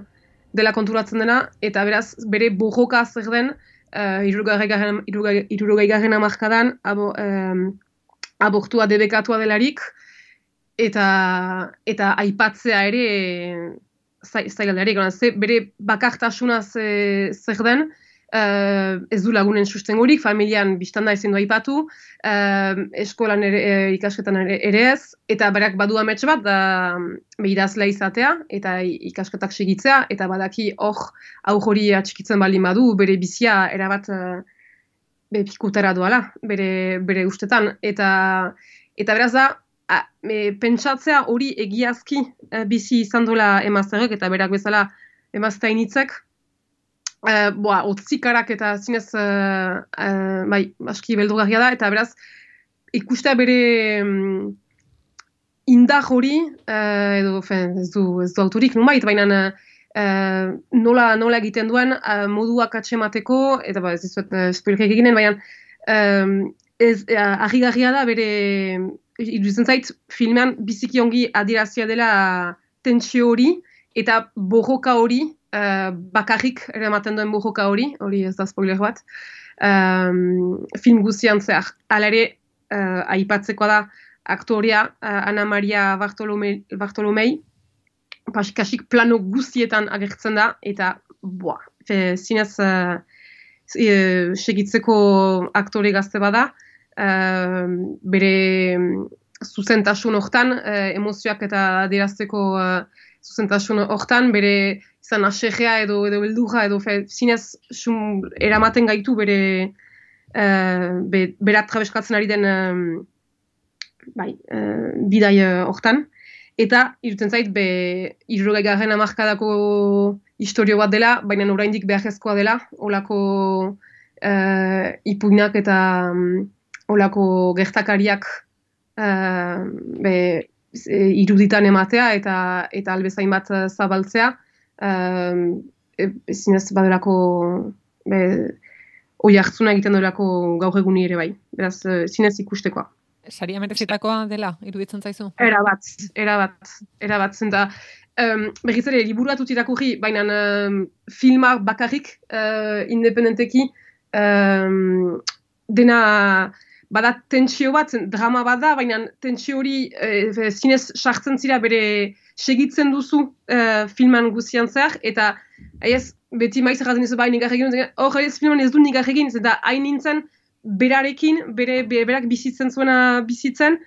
dela konturatzen dena, eta beraz, bere bojoka zer den, uh, irurogei garren amarkadan, abo, um, abortua debekatua delarik, eta eta aipatzea ere zailadarik, ze bere bakartasunaz e, zer den, uh, ez du lagunen sustengorik, familian biztanda ezin du aipatu, uh, eskolan ere, e, ikasketan ere, ere ez, eta berak badu amets bat, da behirazlea izatea, eta ikasketak segitzea, eta badaki hor hau hori atxikitzen bali badu, bere bizia erabat uh, be, pikutera doala, bere, bere ustetan, eta eta beraz da, a, e, pentsatzea hori egiazki e, bizi izan dola emazterek, eta berak bezala emaztainitzek, e, boa, otzikarak eta zinez, e, e, bai, aski beldurgarria da, eta beraz, ikustea bere mm, indar hori, e, edo, fen, ez du, ez du autorik, numait, baina e, nola, nola egiten duen, e, moduak atxemateko, eta ba, ez dizuet, e, eginen, baina, e, ez, e, da bere iruditzen zait filmean biziki ongi adierazia dela tentsio hori eta borroka hori uh, bakarrik eramaten duen borroka hori, hori ez da spoiler bat, um, film guztian zehar. Hala ere, uh, aipatzeko da aktoria uh, Ana Maria Bartolomei, Bartolomei pasikasik plano guztietan agertzen da, eta boa, fe, zinez uh, segitzeko aktore gazte bada, uh, bere zuzentasun hortan, uh, emozioak eta adierazteko uh, zuzentasun hortan, bere izan aserrea edo edo beldurra edo fe, zinez sum, eramaten gaitu bere uh, be, berat trabeskatzen ari den um, bai, uh, bidai hortan. Eta, irutzen zait, be, irrogai garen amarkadako historio bat dela, baina oraindik beharrezkoa dela, olako uh, ipuinak eta um, olako gertakariak uh, be, iruditan ematea eta eta albezain bat zabaltzea uh, zinez badelako be, oi hartzuna egiten delako gaur eguni ere bai. Beraz, zinez ikustekoa. Saria merezitakoa dela, iruditzen zaizu? Era bat, era bat, era bat, zenta, um, berriz ere, liburu bat irakurri, baina um, filmak bakarrik, uh, independenteki, um, dena, bada tentsio bat, drama bat da, baina tentsio hori e, zinez sartzen zira bere segitzen duzu e, filman guzian zehar, eta ez, beti maiz erraten izu bai nigar egin, hor ez filman ez du nigar egin, eta hain nintzen berarekin, bere, berak bizitzen zuena bizitzen,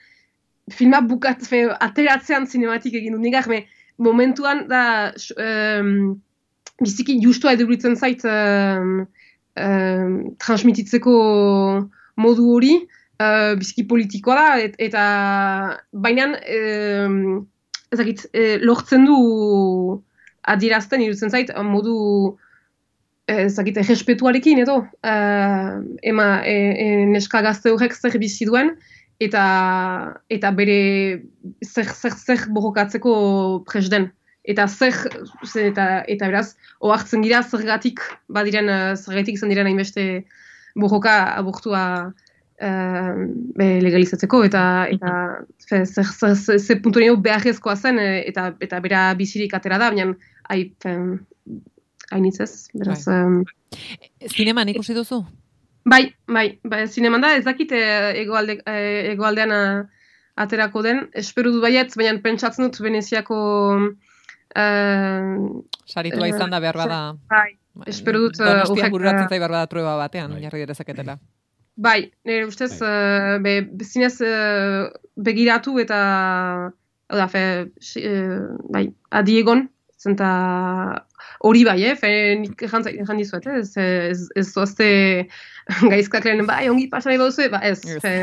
filma bukat, fe, ateratzean zinematik egin du. Nigar, me, momentuan da um, biziki justua eduritzen zait um, um, transmititzeko modu hori, uh, biziki politikoa da, et, eta baina um, ezakit, e, lortzen du adierazten irutzen zait, modu ezakit, errespetuarekin edo, uh, ema e, e, neska gazte horrek zer bizi duen, eta, eta bere zer, zer, zer borrokatzeko presden. Eta zer, eta, eta beraz, ohartzen gira zergatik, badiren, zergatik izan diren hainbeste borroka abortua uh, legalizatzeko eta eta ze ze ze, ze puntu beharrezkoa zen eta eta bera bizirik atera da baina ai hainitzez beraz um, zineman ikusi duzu? Bai bai bai zineman da ez dakit egoalde egoaldean aterako den espero dut baietz baina pentsatzen dut Veneziako Uh, Saritua izan da behar bada. Bai, espero dut... Donostia uh, bururatzen zai bada prueba batean, bai. jarri deketela. Bai, nire ustez, bai. uh, be, zinez uh, begiratu eta, oda, fe, uh, bai, adiegon, zenta hori bai, eh, fe, nik jan dizuet, eh, ez, ez, ez zoazte gaizkak lehen, bai, ongi bauzu, ba, ez, fe,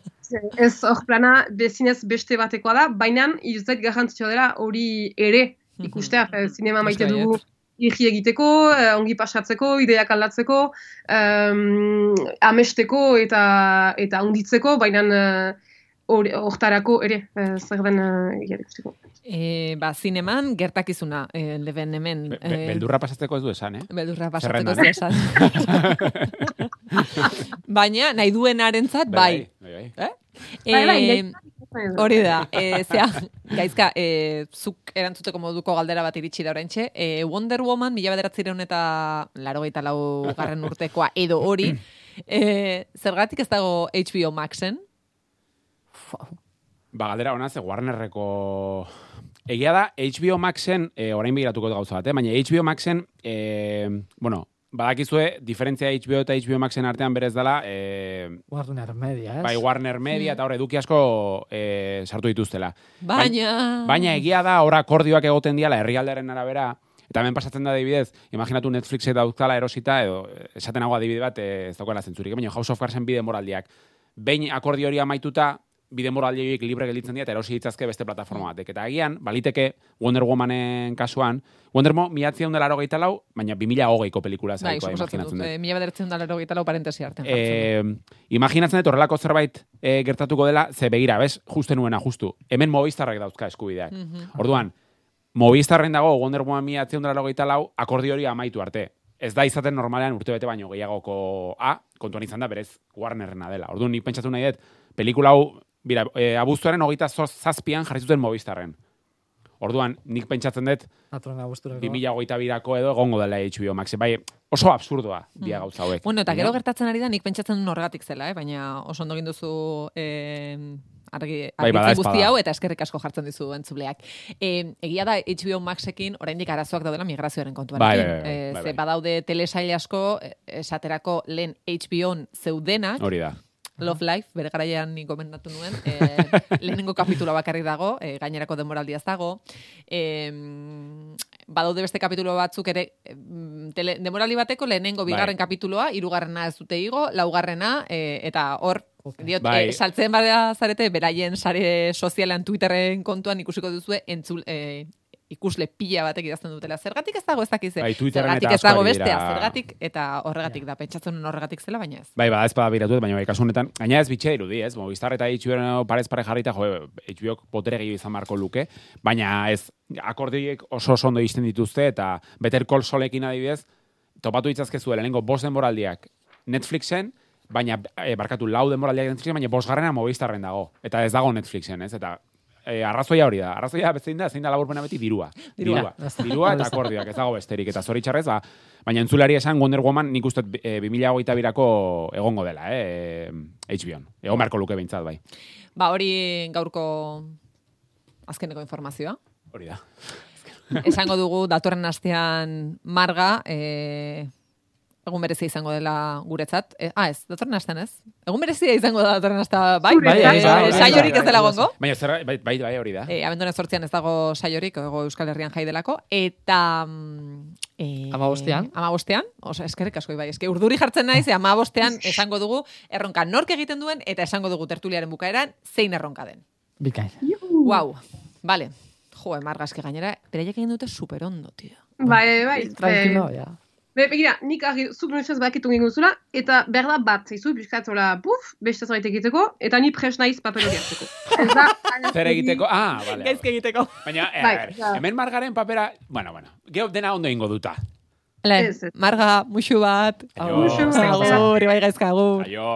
ez hor plana bezinez beste batekoa da, baina izuzet garrantzitsua dela hori ere ikustea, eh, zinema maite dugu irri egiteko, eh, ongi pasatzeko, ideak aldatzeko, um, amesteko eta eta unditzeko, baina eh, hortarako ere, eh, zer den uh, ikusteko. E, ba, zineman gertakizuna, e, leben hemen. Be- be- eh, beldurra pasatzeko ez du esan, eh? Beldurra pasatzeko ez esan. Baina, nahi duenarentzat, bai. Bai, bai. Eh? Bai, bai, Eh, nahi- hori da, e, zea, gaizka, e, zuk erantzuteko moduko galdera bat iritsi da oraintxe, e, Wonder Woman, mila bederatzireun eta laro lau garren urtekoa, edo hori, e, zergatik ez dago HBO Maxen? Ba, galdera hona, ze Warnerreko... Egia da, HBO Maxen, e, orain begiratuko gauza bat, eh? baina HBO Maxen, e, bueno, badakizue, diferentzia HBO eta HBO Maxen artean berez dela, e, Warner Media, ez? bai Warner Media eta hor eduki asko e, sartu dituztela. Baina... Baina egia da, ora akordioak egoten diala herrialdearen arabera, eta hemen pasatzen da adibidez, imaginatu Netflixet dauzkala erosita, edo esaten hau adibide bat, e, ez daukala zentzurik, baina House of Cardsen bide moraldiak. Behin akordio hori amaituta, bide moraldi horiek libre gelditzen dira eta erosi ditzazke beste plataforma batek. Eta agian, baliteke Wonder Womanen kasuan, Wonder Woman miatzi dela gehieta lau, baina 2008ko pelikula Bai, zaikoa imaginatzen dut, dut. e, mila bedertzen da laro lau parentesi jartzen dut. Eh, imaginatzen dut horrelako zerbait eh, gertatuko dela, ze begira, bez, justen nuena, justu. Hemen Movistarrek dauzka eskubideak. Mhm. Orduan, Movistarren dago Wonder Woman mila lau akordio hori amaitu arte. Ez da izaten normalean urte bete baino gehiagoko A, kontuan izan da berez Warnerrena dela. Orduan, nik pentsatu nahi dut, pelikula hau, bira, e, abuztuaren hogeita zazpian jarri zuten Movistarren. Orduan, nik pentsatzen dut, Atrona gusturako. 2008 birako edo egongo dela HBO Max. Bai, oso absurdoa dia Mm. gauza hauek. Bueno, eta gero gertatzen ari da, nik pentsatzen duen horregatik zela, eh? baina oso ondo duzu eh, argi, Bai, guzti hau, eta eskerrik asko jartzen dizu entzubleak. Eh, egia da, HBO Maxekin oraindik arazoak daudela migrazioaren kontuan. Bai, bai, bai, bai, Eh, bai, ze bai. badaude telesail asko, eh, esaterako lehen HBO-n zeudenak, Hori da. Love Life, bere garaian ni gomendatu nuen, eh, lehenengo kapitula bakarrik dago, eh, gainerako denboraldia ez dago. Eh, badaude beste kapitulo batzuk ere, eh, tele, denboraldi bateko lehenengo Bai. bigarren kapituloa, hirugarrena ez dute igo, laugarrena, eh, eta hor, diot, Bai. eh, saltzen bada zarete, beraien sare sozialean Twitterren kontuan ikusiko duzue, entzul, eh, ikusle pila batek idazten dutela. Zergatik ez dago ez dakize. Bai, zergatik ez dago bestea, dira. zergatik eta horregatik da. Pentsatzen horregatik zela, baina ez. Bai, bada ez bada biratu, baina bai, kasu honetan, gaina ez bitxe dirudi, ez? Movistar eta HBO parez pare jarrita, jo, HBOk potere gehiago izan marko luke, baina ez, akordiek oso oso ondo izten dituzte, eta Better Call Saulekin adibidez, topatu ditzazkezu lehenengo bost denboraldiak Netflixen, baina e, barkatu lau denboraldiak Netflixen, baina bosgarrena Movistarren dago. Eta ez dago Netflixen, ez? Eta e, arrazoia hori da. Arrazoia zein da, zein da laburpena beti dirua. Dirua. Dirua, dirua eta akordioak, ez dago besterik. Eta zoritxarrez, ba, baina entzulari esan Wonder Woman nik uste e, 2008 birako egongo dela, eh? E, HBO-n. Egon beharko luke behintzat, bai. Ba, hori gaurko azkeneko informazioa. Hori da. Esango dugu datorren astean marga, e, egun berezia izango dela guretzat. E, ah, ez, datorren astean ez? Egun berezia izango da datorren astea, bai? Bai, E, bai, bai, bai, saiorik bai, ez dela bai, gongo? Baina zer, bai, bai, bai, hori da. E, abenduaren sortzian ez dago saiorik, ego Euskal Herrian jai delako, eta... mm, E, Amabostean? Amabostean, osa, eskerrik asko, bai, eske urduri jartzen naiz, e, amabostean esango dugu erronka nork egiten duen, eta esango dugu tertuliaren bukaeran zein erronka den. Bikain. Wow, vale. Jo, margazki gainera, beraiek egin dute super ondo, tio. Bai, bai. Tranquilo, eh, ja. Be, begira, nik argi, zuk noiz bakitu gingo zula, eta berda bat, zaizu, biskat, hola, buf, beste zerbait egiteko, eta ni pres naiz papel hori hartzeko. Zer egiteko? Ah, vale. Gaizke egiteko. Baina, eh, Bai, a ver, ja. hemen margaren papera, bueno, bueno, geho dena ondo ingo duta. Le, Ez, ez. marga, muxu bat. Aio. Agur, agur, bai gaizka, agur. Aio.